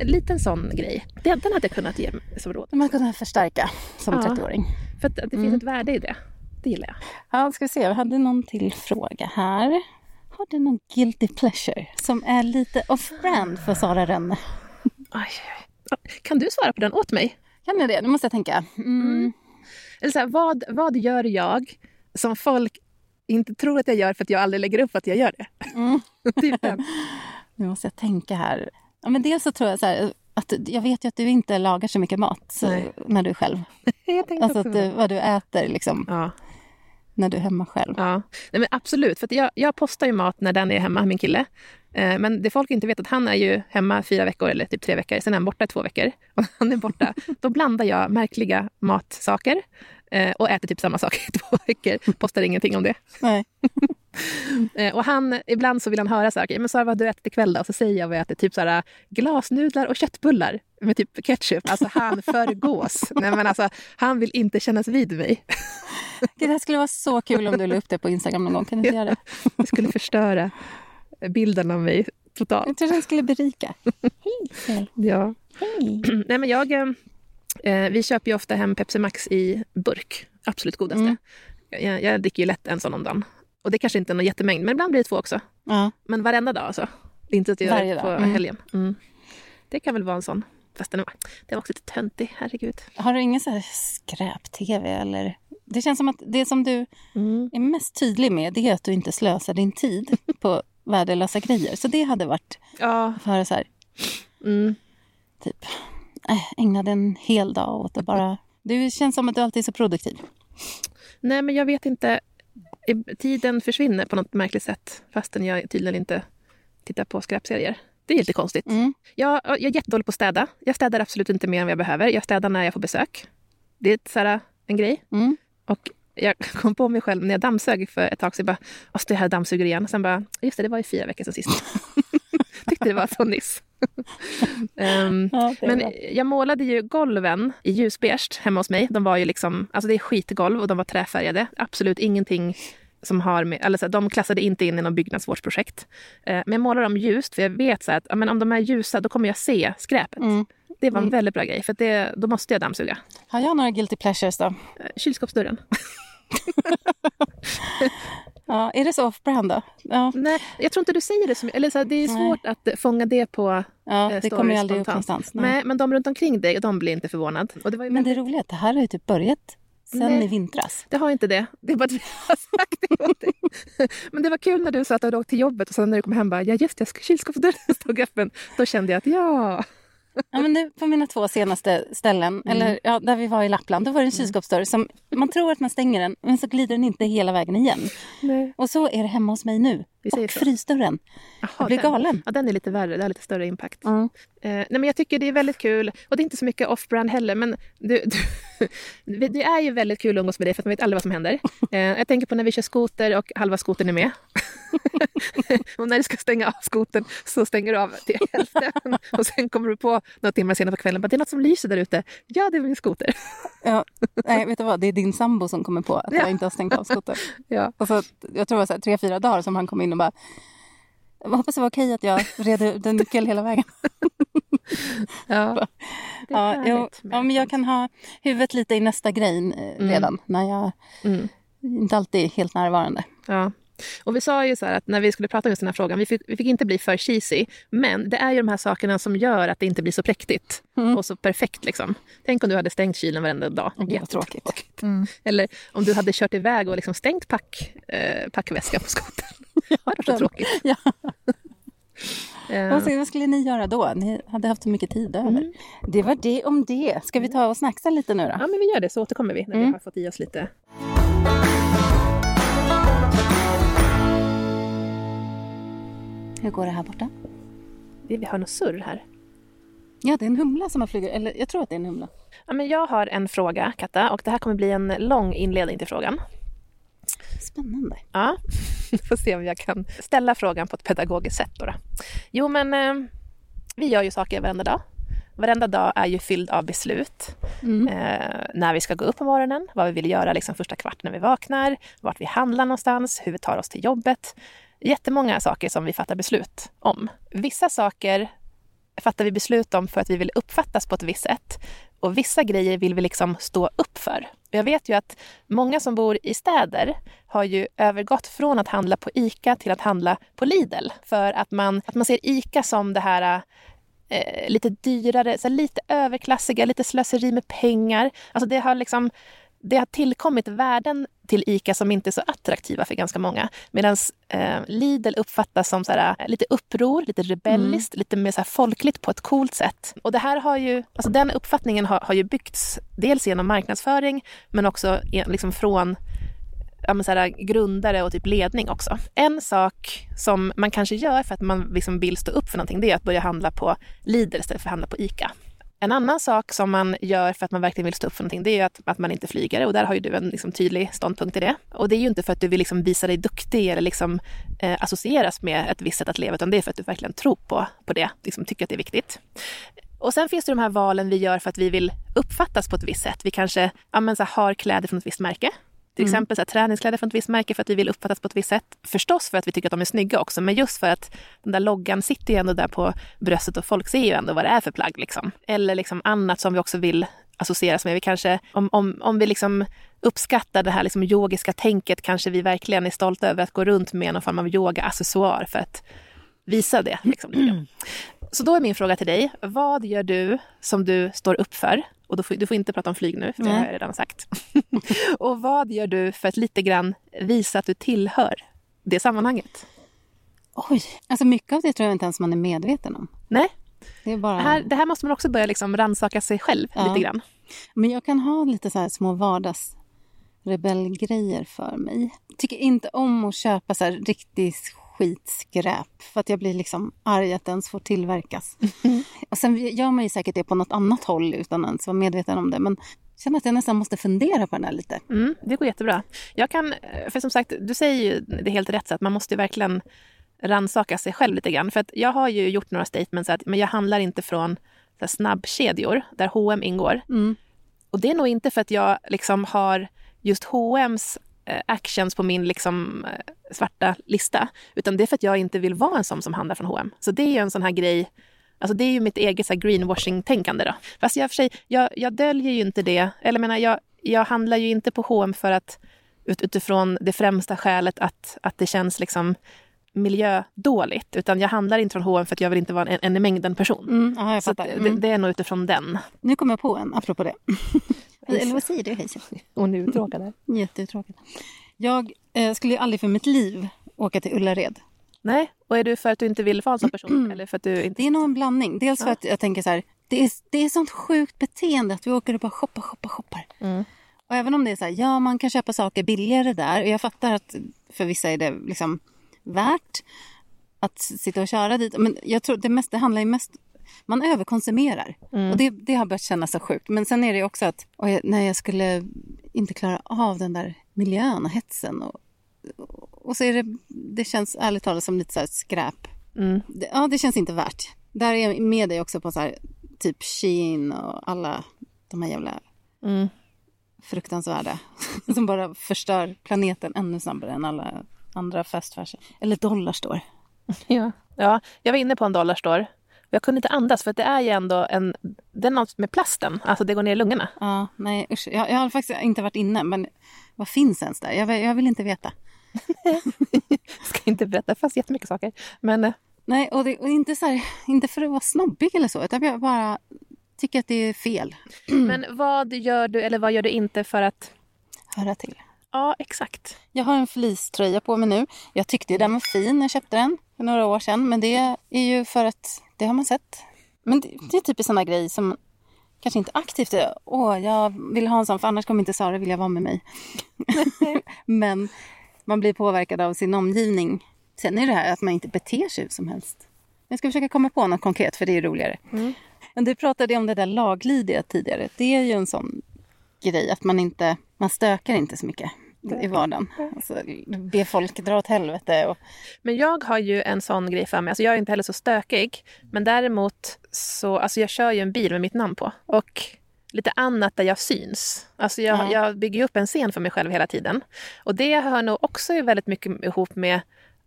en liten sån grej. Den, den hade jag kunnat ge som råd. Man kan förstärka som Ja. 30-åring. För att det finns Mm. ett värde i det. Det gillar jag. Ja, ska vi se. Vi hade någon till fråga här. Har du någon guilty pleasure som är lite off-brand för Sara Rönne? Kan du svara på den åt mig? Kan ni det? Nu måste jag tänka. Mm. Eller så här, vad, vad gör jag som folk inte tror att jag gör för att jag aldrig lägger upp att jag gör det? Mm. typ. Nu måste jag tänka här. Ja, men dels så tror jag så här, att jag vet ju att du inte lagar så mycket mat så, när du är själv. Alltså att du, vad du äter liksom, Ja, när du är hemma själv. ja. Nej, men absolut. För jag, jag postar ju mat när den är hemma, min kille. Eh, Men det folk inte vet att han är ju hemma fyra veckor eller typ tre veckor. Sen är han borta i två veckor. Och när han är borta, då blandar jag märkliga matsaker eh, och äter typ samma sak i två veckor. Postar ingenting om det. Nej. Eh, Och han, ibland så vill han höra så här, "Okej, men Sara vad har du ätit ikväll då? Och så säger jag vad jag äter, typ så här, glasnudlar och köttbullar med typ ketchup. Alltså han förgås. Nej, men alltså, han vill inte kännas vid mig. Det här skulle vara så kul om du la upp det på Instagram någon gång. Kan du inte göra det? Det skulle förstöra bilden av mig totalt. Jag tror den skulle berika. Hej. Ja. Hej. Nej, men jag, eh, vi köper ju ofta hem Pepsi Max i burk. Absolut godaste. Mm. Jag, jag dricker ju lätt en sån om dagen. Och det kanske inte är någon jättemängd, men ibland blir det två också. Ja. Men varenda dag alltså. Inte att jag gör Varje det dag. på Mm. helgen. Mm. Det kan väl vara en sån. Fast den var, den var också lite töntig, herregud. Har du ingen så skräp-tv eller? Det känns som att det som du Mm. är mest tydlig med det är att du inte slösar din tid på värdelösa grejer. Så det hade varit Ja. höra så här, Mm. typ, äh, ägnade en hel dag åt att bara... Det känns som att du alltid är så produktiv. Nej, men jag vet inte. Tiden försvinner på något märkligt sätt fastän jag tydligen inte tittar på skräpserier. Det är lite konstigt. Mm. Jag, jag är jättedålig på att städa. Jag städar absolut inte mer än vad jag behöver. Jag städar när jag får besök. Det är så här, en grej. Mm. Och jag kom på mig själv när jag dammsög för ett tag sedan. Bara, "Åh, står jag här och dammsuger igen. Sen bara, just det, det var ju fyra veckor sedan sist. Tyckte det var så nyss. Ehm, Ja, men jag målade ju golven i ljusbeige hemma hos mig. De var ju liksom, alltså det är skitgolv och de var träfärgade. Absolut ingenting som har med, eller så här, de klassade inte in i något byggnadsvårdsprojekt. Eh, men jag målar dem ljust för jag vet så här att ja, men om de är ljusa då kommer jag se skräpet. Mm. Det var en Mm. väldigt bra grej för det, då måste jag dammsuga. Har jag några guilty pleasures då? Kylskåpsdörren. Ja, är det så off-brand då? Ja, Nej, jag tror inte du säger det så mycket. Eller så här, det är Nej. svårt att fånga det på ja eh, det kommer ju aldrig upp spontant. någonstans. Nej. Nej. men de runt omkring dig, de blir inte förvånade. Och det, Men det roliga är att det här har ju typ börjat sen Nej. i vintras. Det har inte det. Det är bara att vi har sagt dig. Men det var kul när du sa att du hade åkt till jobbet och sen när du kom hem bara, ja just det, kylskåpsdörren stod öppen. Då kände jag att ja, Ja, men nu, på mina två senaste ställen, Mm. eller ja, där vi var i Lappland, då var det en kylskåpsdörr som man tror att man stänger den, men så glider den inte hela vägen igen. Nej. Och så är det hemma hos mig nu. Vi säger Och så. frysdörren. Jaha, Jag blir den. galen. Ja, den är lite värre. Det har lite större impact. Mm. Eh, nej, men jag tycker det är väldigt kul. Och det är inte så mycket off-brand heller. Men du, du, det är ju väldigt kul att umgås med dig för att man vet aldrig vad som händer. Eh, jag tänker på när vi kör skoter och halva skotern är med. och när du ska stänga av skotern så stänger du av till hälften. och sen kommer du på några timmar senare på kvällen att det är något som lyser där ute. Ja, det är min skoter. Ja, nej, vet du vad? Det är din sambo som kommer på att Ja. jag inte har stängt av skotern. Ja. Och så, jag tror det var så här, tre, fyra dagar som han kom in och bara jag hoppas det var okej att jag red ut en nyckel hela vägen. Ja, Ja, med ja, men jag kan ha huvudet lite i nästa grej eh, redan. När jag Mm. inte alltid är helt närvarande. Ja. Och vi sa ju så här att när vi skulle prata om just den här frågan, vi fick, vi fick inte bli för cheesy, men det är ju de här sakerna som gör att det inte blir så präktigt och så perfekt. Liksom. Tänk om du hade stängt kylen varenda dag. Jättetråkigt. Eller om du hade kört iväg och liksom stängt pack, eh, packväskan på skotern. det så den- tråkigt. Ja. Eh, Vad, vad skulle ni göra då? Ni hade haft så mycket tid över. Det var det om det. Ska vi ta och snacksa lite nu då? ja, men vi gör det, så återkommer vi när vi Mm. har fått i oss lite. Hur går det här borta? Vi vi har något surr här. Ja, det är en humla som har flugit. Eller jag tror att det är en humla. Ja, men jag har en fråga, Katta, och det här kommer bli en lång inledning till frågan. Spännande. Ja, får se om jag kan ställa frågan på ett pedagogiskt sätt. Då då. Jo, men eh, vi gör ju saker varenda dag. Varenda dag är ju fylld av beslut. Eh, när vi ska gå upp på morgonen, vad vi vill göra liksom första kvart när vi vaknar, vart vi handlar någonstans, hur vi tar oss till jobbet. Jättemånga saker som vi fattar beslut om. Vissa saker fattar vi beslut om för att vi vill uppfattas på ett visst sätt. Och vissa grejer vill vi liksom stå upp för. Och Jag vet ju att många som bor i städer har ju övergått från att handla på ICA till att handla på Lidl. För att man, att man ser ICA som det här eh, lite dyrare, så lite överklassiga, lite slöseri med pengar. Alltså det har liksom det har tillkommit värden till ICA som inte är så attraktiva för ganska många. Medan eh, Lidl uppfattas som såhär, eh, lite uppror, lite rebelliskt, lite mer såhär, folkligt på ett coolt sätt. Och det här har ju, alltså den uppfattningen har, har ju byggts dels genom marknadsföring men också liksom från ja, men så här, grundare och typ ledning också. En sak som man kanske gör för att man liksom vill stå upp för någonting, det är att börja handla på Lidl istället för att handla på ICA. En annan sak som man gör för att man verkligen vill stå upp för någonting, det är ju att, att man inte flyger. Och där har ju du en liksom, tydlig ståndpunkt i det. Och det är ju inte för att du vill liksom, visa dig duktig eller liksom, eh, associeras med ett visst sätt att leva, utan det är för att du verkligen tror på, på det, liksom, tycker att det är viktigt. Och sen finns det de här valen vi gör för att vi vill uppfattas på ett visst sätt. Vi kanske ja, men, så här, har kläder från ett visst märke. Till exempel så här, träningskläder från ett visst märke för att vi vill uppfattas på ett visst sätt. Förstås för att vi tycker att de är snygga också, men just för att den där loggan sitter ju ändå där på bröstet och folk ser ju ändå vad det är för plagg. Liksom. Eller liksom annat som vi också vill associeras med. Vi kanske, om, om, om vi liksom uppskattar det här liksom yogiska tänket kanske vi verkligen är stolta över att gå runt med någon form av yoga-accessoar för att visa det. Liksom, jag. Så då är min fråga till dig, vad gör du som du står upp för? Och då får, du får inte prata om flyg nu, för det har jag redan sagt. och vad gör du för att lite grann visa att du tillhör det sammanhanget? Oj, alltså mycket av det tror jag inte ens man är medveten om. Nej, Det bara... det här, det här måste man också börja liksom rannsaka sig själv Ja. lite grann. Men jag kan ha lite så här små vardagsrebellgrejer för mig. Tycker inte om att köpa så här riktigt skitskräp för att jag blir liksom arg att det ens får tillverkas. Och sen gör man ju säkert det på något annat håll utan att ens vara medveten om det. Men jag känner att jag nästan måste fundera på den här lite. Mm, det går jättebra. Jag kan, för som sagt, du säger ju det helt rätt, så att man måste verkligen rannsaka sig själv lite grann. För att jag har ju gjort några statements, att, men jag handlar inte från så här, snabbkedjor där H&M ingår. Mm. Och det är nog inte för att jag liksom har just H&M's Eh, actions på min liksom, eh, svarta lista, utan det är för att jag inte vill vara en sån som handlar från H&M. Så det är ju en sån här grej Alltså det är ju mitt eget så här, greenwashing-tänkande. Då. Fast jag, för sig, jag, jag döljer ju inte det. Eller menar, jag, jag handlar ju inte på H&M för att ut, utifrån det främsta skälet att, att det känns liksom miljödåligt. Utan jag handlar inte från H&M för att jag vill inte vara en, en i mängden-person. Mm, ja, jag Så fattar. det, Mm. det är nog utifrån den. Nu kommer jag på en, apropå det. Eller vad säger du, Hazel? Och nu uttråkad. Jättetråkigt. Jag eh, skulle ju aldrig för mitt liv åka till Ullared. Nej, och är du för att du inte vill vara en sån person? Eller för att du inte... Det är nog en blandning. Dels för att jag tänker så här, det är, det är sånt sjukt beteende att vi åker och bara shoppar, shoppar, shoppar. Mm. Och även om det är så här, ja man kan köpa saker billigare där. Och jag fattar att för vissa är det liksom värt att sitta och köra dit. Men jag tror det, mest, det handlar ju mest man överkonsumerar. Och det, det har börjat kännas så sjukt. Men sen är det också att oj, när jag skulle inte klara av den där miljön och hetsen. Och, och så är det, det känns ärligt talat som lite så här skräp. Mm. Det, ja, det känns inte värt. Där är jag med dig också på så här, typ Shein och alla de här jävla Mm. fruktansvärda som bara förstör planeten ännu snabbare än alla andra fast fashion. Eller Dollarstore. Ja. ja, jag var inne på en dollarstore. Jag kunde inte andas för att det är ju ändå en... Det är något med plasten, alltså det går ner i lungorna. Ja, nej usch. Jag, jag har faktiskt inte varit inne, men vad finns ens där? Jag, vill- jag vill inte veta. Ska inte berätta, fanns jättemycket saker. Men eh, Nej, och, det, och inte, så här, inte för att vara snobbig eller så, utan jag bara tycker att det är fel. Men vad gör du eller vad gör du inte för att... Höra till. Ja, exakt. Jag har en fleecetröja på mig nu. Jag tyckte den var fin när jag köpte den för några år sedan. Men det är ju för att det har man sett. Men det, det är typ en sån där grej som kanske inte aktivt är åh, jag vill ha en sån för annars kommer inte Sara vilja vara med mig. men man blir påverkad av sin omgivning. Sen är det här att man inte beter sig hur som helst. Jag ska försöka komma på något konkret för det är roligare. Men du pratade om det där laglydiga tidigare. Det är ju en sån grej att man inte, man stökar inte så mycket i vardagen. Alltså, be folk dra åt helvete. Och, Men jag har ju en sån grej för mig. Alltså jag är inte heller så stökig. Men däremot så, alltså jag kör ju en bil med mitt namn på. Och lite annat där jag syns. Alltså jag, Ja. jag bygger upp en scen för mig själv hela tiden. Och det hör nog också väldigt mycket ihop med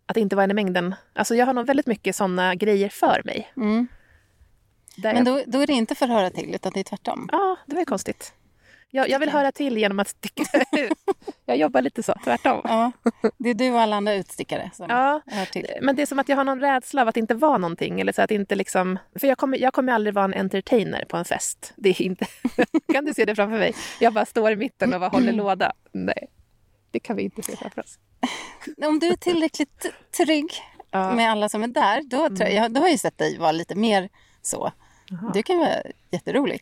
att inte vara en i mängden. Alltså jag har nog väldigt mycket såna grejer för mig. mm. Men då, då är det inte för att höra till, utan det är tvärtom. Ja, det var ju konstigt. Jag, jag vill höra till genom att sticka ut. Jag jobbar lite så, tvärtom. Ja, det är du och alla andra utstickare som Ja, hör till. Men det är som att jag har någon rädsla av att inte vara någonting. Eller så att inte liksom, för jag kommer, jag kommer aldrig vara en entertainer på en fest. Det är inte, kan du se det framför mig? Jag bara står i mitten och bara håller låda. Nej, det kan vi inte se framför oss. Om du är tillräckligt trygg Ja. Mm. med alla som är där, då, tror jag, då har jag sett dig vara lite mer så. Du kan vara jätterolig.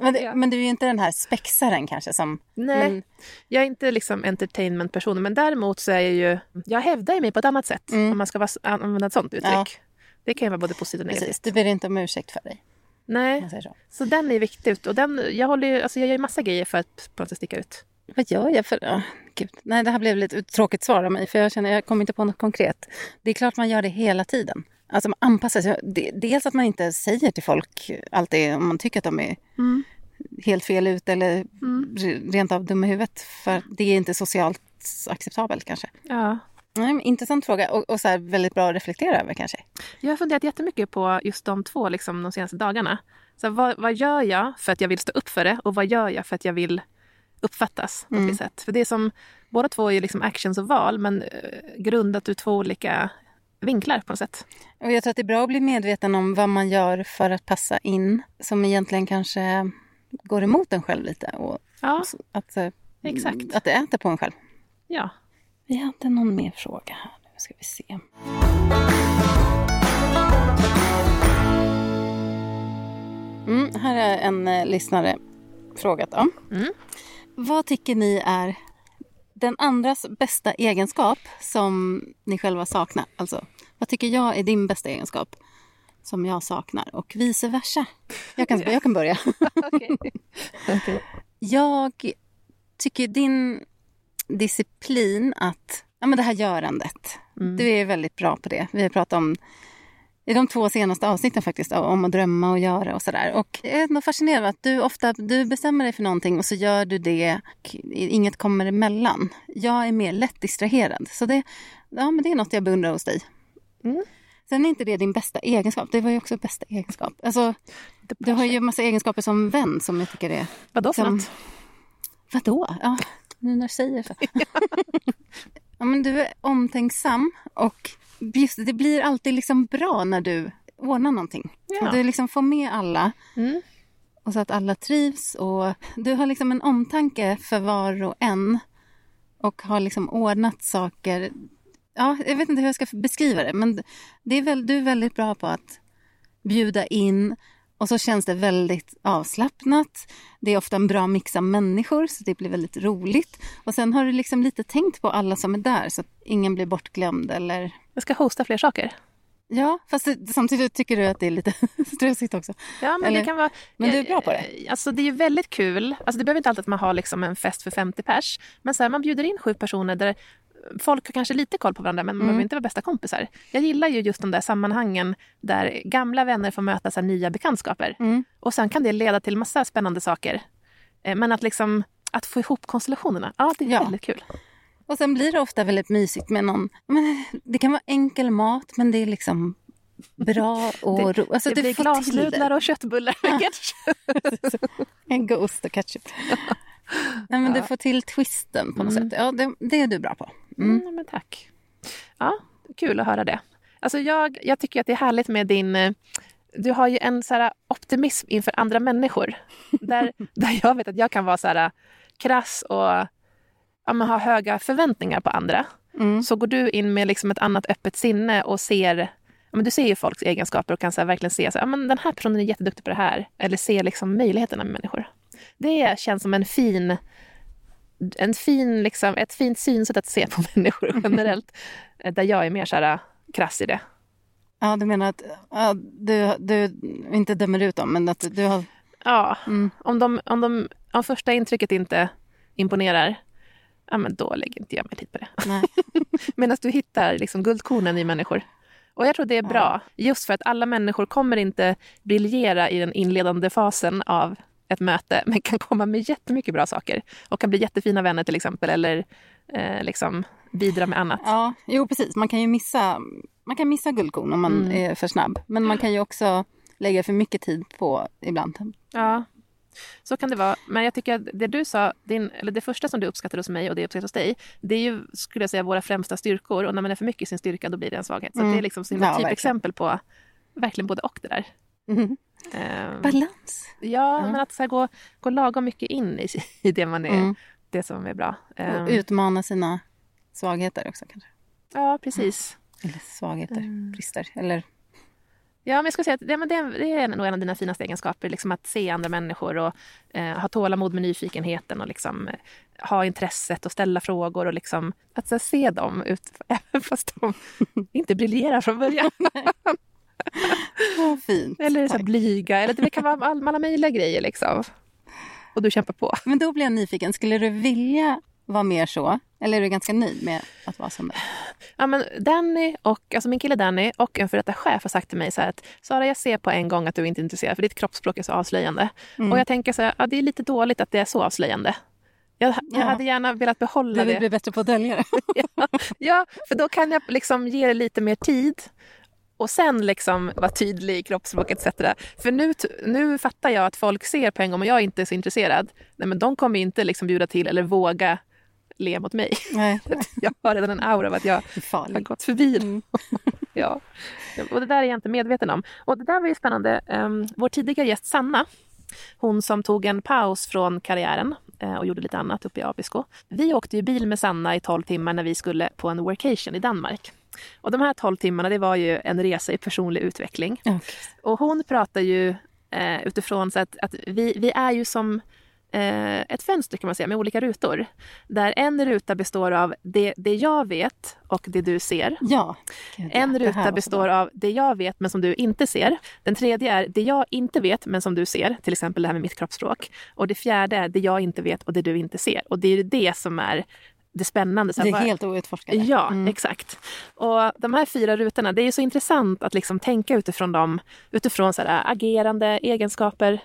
Men, det, men du är ju inte den här spexaren kanske som... Nej, Men, jag är inte liksom entertainment-person. Men däremot så är jag ju, jag hävdar mig på ett annat sätt. Mm. Om man ska använda ett sånt uttryck. Ja. Det kan ju vara både positivt och negativt. precis, du ber inte om ursäkt för dig. Nej, så. så den är viktig. Och den, jag, håller ju, alltså jag gör ju massa grejer för att på något sätt sticka ut. Vad gör jag för... Oh, gud. Nej, det här blev lite tråkigt svar av mig för jag känner jag kommer inte på något konkret. Det är klart man gör det hela tiden. Alltså man anpassar sig. Det- Dels att man inte säger till folk alltid om man tycker att de är Mm. helt fel ut eller re- rent av dumma i huvudet. För det är inte socialt acceptabelt kanske. Ja. Nej, intressant fråga och, och så här, väldigt bra att reflektera över kanske. Jag har funderat jättemycket på just de två liksom, de senaste dagarna. Så vad, vad gör jag för att jag vill stå upp för det och vad gör jag för att jag vill uppfattas på ett visst sätt? För det är som, båda två är liksom actions och val men eh, grundat ur två olika vinklar på något sätt. Och jag tror att det är bra att bli medveten om vad man gör för att passa in som egentligen kanske går emot en själv lite. Och Ja, att, eh, Exakt. att det äter på en själv. ja. Vi hade någon mer fråga här. Nu ska vi se. Mm, här är en eh, lyssnare frågat om. Mm. Vad tycker ni är den andras bästa egenskap som ni själva saknar? Alltså, vad tycker jag är din bästa egenskap som jag saknar? Och vice versa. Jag kan, jag kan börja. Okej. Jag tycker din disciplin att, ja men det här görandet, Mm. du är väldigt bra på det. Vi har pratat om i de två senaste avsnitten faktiskt om att drömma och göra och sådär. Och jag är ändå fascinerad att du ofta du bestämmer dig för någonting och så gör du det och inget kommer emellan. Jag är mer lätt distraherad. Så det, ja, men det är något jag beundrar hos dig. Mm. Sen är inte det din bästa egenskap. Det var ju också bästa egenskap. Alltså, du har ju massa egenskaper som vän som jag tycker är Vadå för Som- något? Vadå? Ja, nu när du säger så. ja, men du är omtänksam och just, det blir alltid liksom bra när du ordnar någonting. Ja. Du liksom får med alla Mm. och så att alla trivs. Och du har liksom en omtanke för var och en och har liksom ordnat saker. Ja, jag vet inte hur jag ska beskriva det, men det är väl, du är väldigt bra på att bjuda in Och så känns det väldigt avslappnat. Det är ofta en bra mix av människor så det blir väldigt roligt. Och sen har du liksom lite tänkt på alla som är där så att ingen blir bortglömd eller Jag ska hosta fler saker. Ja, fast det, samtidigt tycker du att det är lite stressigt också. Ja, men Eller- det kan vara... men du är bra på det. Eh, Alltså det är ju väldigt kul. Alltså det behöver inte alltid att man har liksom en fest för 50 pers. Men så här, man bjuder in sju personer där folk har kanske lite koll på varandra men man Mm. behöver inte vara bästa kompisar. Jag gillar ju just de där sammanhangen där gamla vänner får möta så nya bekantskaper. Mm. Och sen kan det leda till massa spännande saker. Eh, Men att liksom att få ihop konstellationerna, ja det är Ja. väldigt kul. Och sen blir det ofta väldigt mysigt med någon... Men det kan vara enkel mat men det är liksom bra och Det- ro. Alltså, det du blir glasnudlar och köttbullar ketchup. En god ost och ketchup. Nej, men Du får till twisten på något sätt. Ja, det, det är du bra på. Mm. Mm, men tack. Ja, kul att höra det. Alltså jag, jag tycker att det är härligt med din... eh, Du har ju en så här optimism inför andra människor. Där, där jag vet att jag kan vara så här krass och ja, men ha höga förväntningar på andra. Mm. Så går du in med liksom ett annat öppet sinne och ser... Ja, men du ser ju folks egenskaper och kan så verkligen se här, ja, men den här personen är jätteduktig på det här. Eller ser liksom möjligheterna med människor. Det känns som en fin en fin, liksom, ett fint synsätt att se på människor generellt. eh, där jag är mer så här, krass i det. Ja, du menar att ja, du, du inte dömer ut dem, men att du har... Ja, Mm. om, de, om, de, om första intrycket inte imponerar, ja, men då lägger inte jag mer tid på det. Medan du hittar liksom guldkornen i människor. Och jag tror det är bra, just för att alla människor kommer inte briljera i den inledande fasen av ett möte, men kan komma med jättemycket bra saker. Och kan bli jättefina vänner till exempel, eller eh, liksom bidra med annat. Ja, jo precis. Man kan ju missa, man kan missa guldkorn om man Mm. är för snabb. Men man kan ju också lägga för mycket tid på ibland. Ja, så kan det vara. Men jag tycker att det du sa, din, eller det första som du uppskattar hos mig och det jag uppskattar hos dig, det är ju, skulle jag säga, våra främsta styrkor. Och när man är för mycket i sin styrka, då blir det en svaghet. Så Mm. det är liksom himla Ja, typexempel på verkligen både och det där. Mm. Ehm, Balans. ja, Ja. men att så här, gå, gå lagom mycket in i, i det man är, Mm. det som är bra. Ehm, Och utmana sina svagheter också kanske. ja, precis. Eller svagheter, Mm. brister. Eller Ja, men jag skulle säga att det, men det, det är nog en av dina finaste egenskaper. Liksom att se andra människor och eh, ha tålamod med nyfikenheten och liksom, eh, ha intresset och ställa frågor och liksom, att här, se dem ut, även fast de inte briljerar från början. Fint. eller så här, blyga, eller det kan vara all- alla möjliga grejer. Liksom. Och du kämpar på. Men då blir jag nyfiken. Skulle du vilja vara mer så? Eller är du ganska nöjd med att vara som det? Ja, men Danny och, alltså min kille Danny och en före detta chef har sagt till mig så här att Sara, jag ser på en gång att du inte är intresserad för ditt kroppsspråk är så avslöjande. Mm. Och jag tänker så här, ja, det är lite dåligt att det är så avslöjande. Jag, jag Ja. hade gärna velat behålla Du vill det. bli bättre på att dölja det. Ja, för då kan jag liksom ge det lite mer tid och sen liksom vara tydlig i kroppsspråk etc. För nu, nu fattar jag att folk ser på en gång och jag inte är så intresserad. Nej, men de kommer inte liksom bjuda till eller våga le mot mig. Nej, Jag har redan en aura av att jag har gått förbi Mm. Ja, och det där är jag inte medveten om. Och det där var ju spännande. Um, vår tidigare gäst Sanna, hon som tog en paus från karriären eh, och gjorde lite annat uppe i Abisko. Vi åkte ju bil med Sanna i 12 timmar när vi skulle på en workation i Danmark. Och de här 12 timmarna det var ju en resa i personlig utveckling. Ja. Och hon pratar ju eh, utifrån så att, att vi, vi är ju som eh, ett fönster kan man säga med olika rutor. Där en ruta består av det, det jag vet och det du ser. Ja. Ja. En Det ruta består av det jag vet men som du inte ser. Den tredje är det jag inte vet men som du ser, till exempel det här med mitt kroppsspråk. Och det fjärde är det jag inte vet och det du inte ser. Och det är ju det som är det spännande. Så Det är vad- helt outforskade. Ja, Mm. exakt. Och de här fyra rutorna, det är så intressant att liksom tänka utifrån dem, utifrån så här, agerande, egenskaper,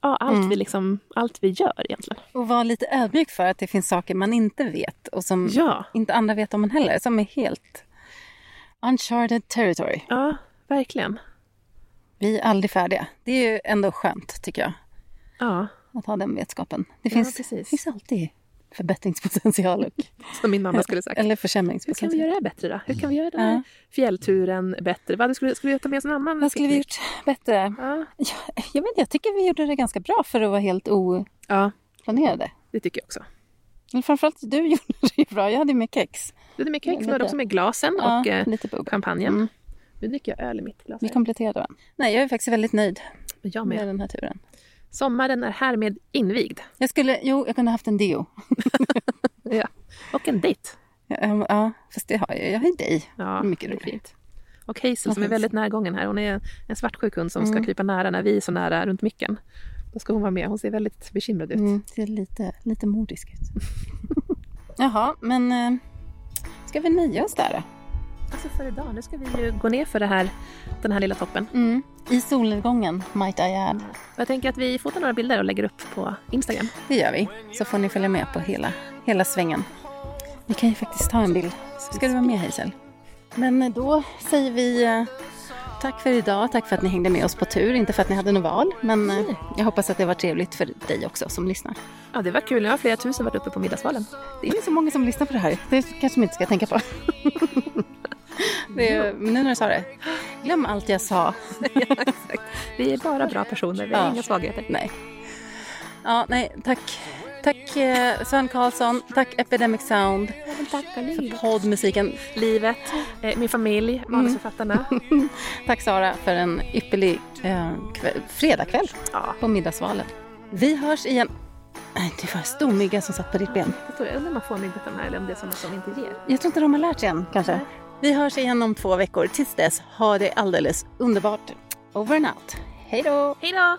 ja, allt, Mm. vi liksom, allt vi gör egentligen. Och vara lite ödmjuk för att det finns saker man inte vet och som Ja, inte andra vet om en heller. Som är helt uncharted territory. ja verkligen. Vi är aldrig färdiga. Det är ju ändå skönt tycker jag. Ja, Att ha den vetskapen. Det Ja, finns, precis. finns alltid förbättringspotential. Och, som min mamma skulle sagt. eller Hur kan vi försämringspotential. göra det här bättre då? Hur kan vi göra den här Ja. fjällturen bättre? Vad skulle, skulle vi ta med oss en annan? Vad skulle vi gjort bättre? Ja. Ja, jag, vet, jag tycker vi gjorde det ganska bra för att vara helt ja, oplanerade. det tycker jag också. Eller framförallt du gjorde det ju bra. Jag hade med kex. Du hade med kex, men du Lite. hade också med glasen Ja, och eh, lite bubbel. champagnen. Mm. Nu dricker jag öl i mitt glas. Vi kompletterade varandra. Nej, jag är faktiskt väldigt nöjd. Jag med med. den här turen. Sommaren är härmed invigd. Jag skulle, jo, jag kunde haft en deo. Ja. Och en dejt. Ja, ja, fast det har jag. Jag har dig. Ja, Mycket roligt. fint. Och Hazel som är väldigt närgången här. Hon är en svartsjuk hund som ska Mm. krypa nära när vi är så nära runt micken. Då ska hon vara med. Hon ser väldigt bekymrad ut. Mm, ser lite, lite modisk ut. Jaha, men eh, ska vi nöja oss där då? Alltså för idag, nu ska vi ju gå ner för det här, den här lilla toppen. Mm. I solnedgången, might I add. Jag tänker att vi fotar några bilder och lägger upp på Instagram. Det gör vi. Så får ni följa med på hela, hela svängen. Vi kan ju faktiskt ta en bild. Ska du vara med Hazel? Men eh, då säger vi eh, tack för idag. Tack för att ni hängde med oss på tur. Inte för att ni hade något val, men eh, jag hoppas att det var trevligt för dig också som lyssnar. Ja, det var kul. Nu har flera tusen varit uppe på Middagsvalen. Det är så många som lyssnar på det här. Det kanske man inte ska tänka på. Är, men nu när du sa det, glöm allt jag sa. Vi är bara bra personer, vi har Ja. inga svagheter. Nej. Ja, nej, tack. Tack eh, Sven Karlsson, tack Epidemic Sound Tack för poddmusiken. Livet, eh, min familj, manusförfattarna. Tack Sara för en ypperlig eh, kväll, fredagkväll Ja, på Middagsvalen. Vi hörs igen. Det var en stor mygga som satt på ditt ben. jag tror jag undrar om man får mygg de här eller om det är sådana som inte ger. Jag tror inte de har lärt sig än kanske. Vi hörs igen om två veckor. Tills dess, ha det alldeles underbart. Over and out. Hej då! Hej då!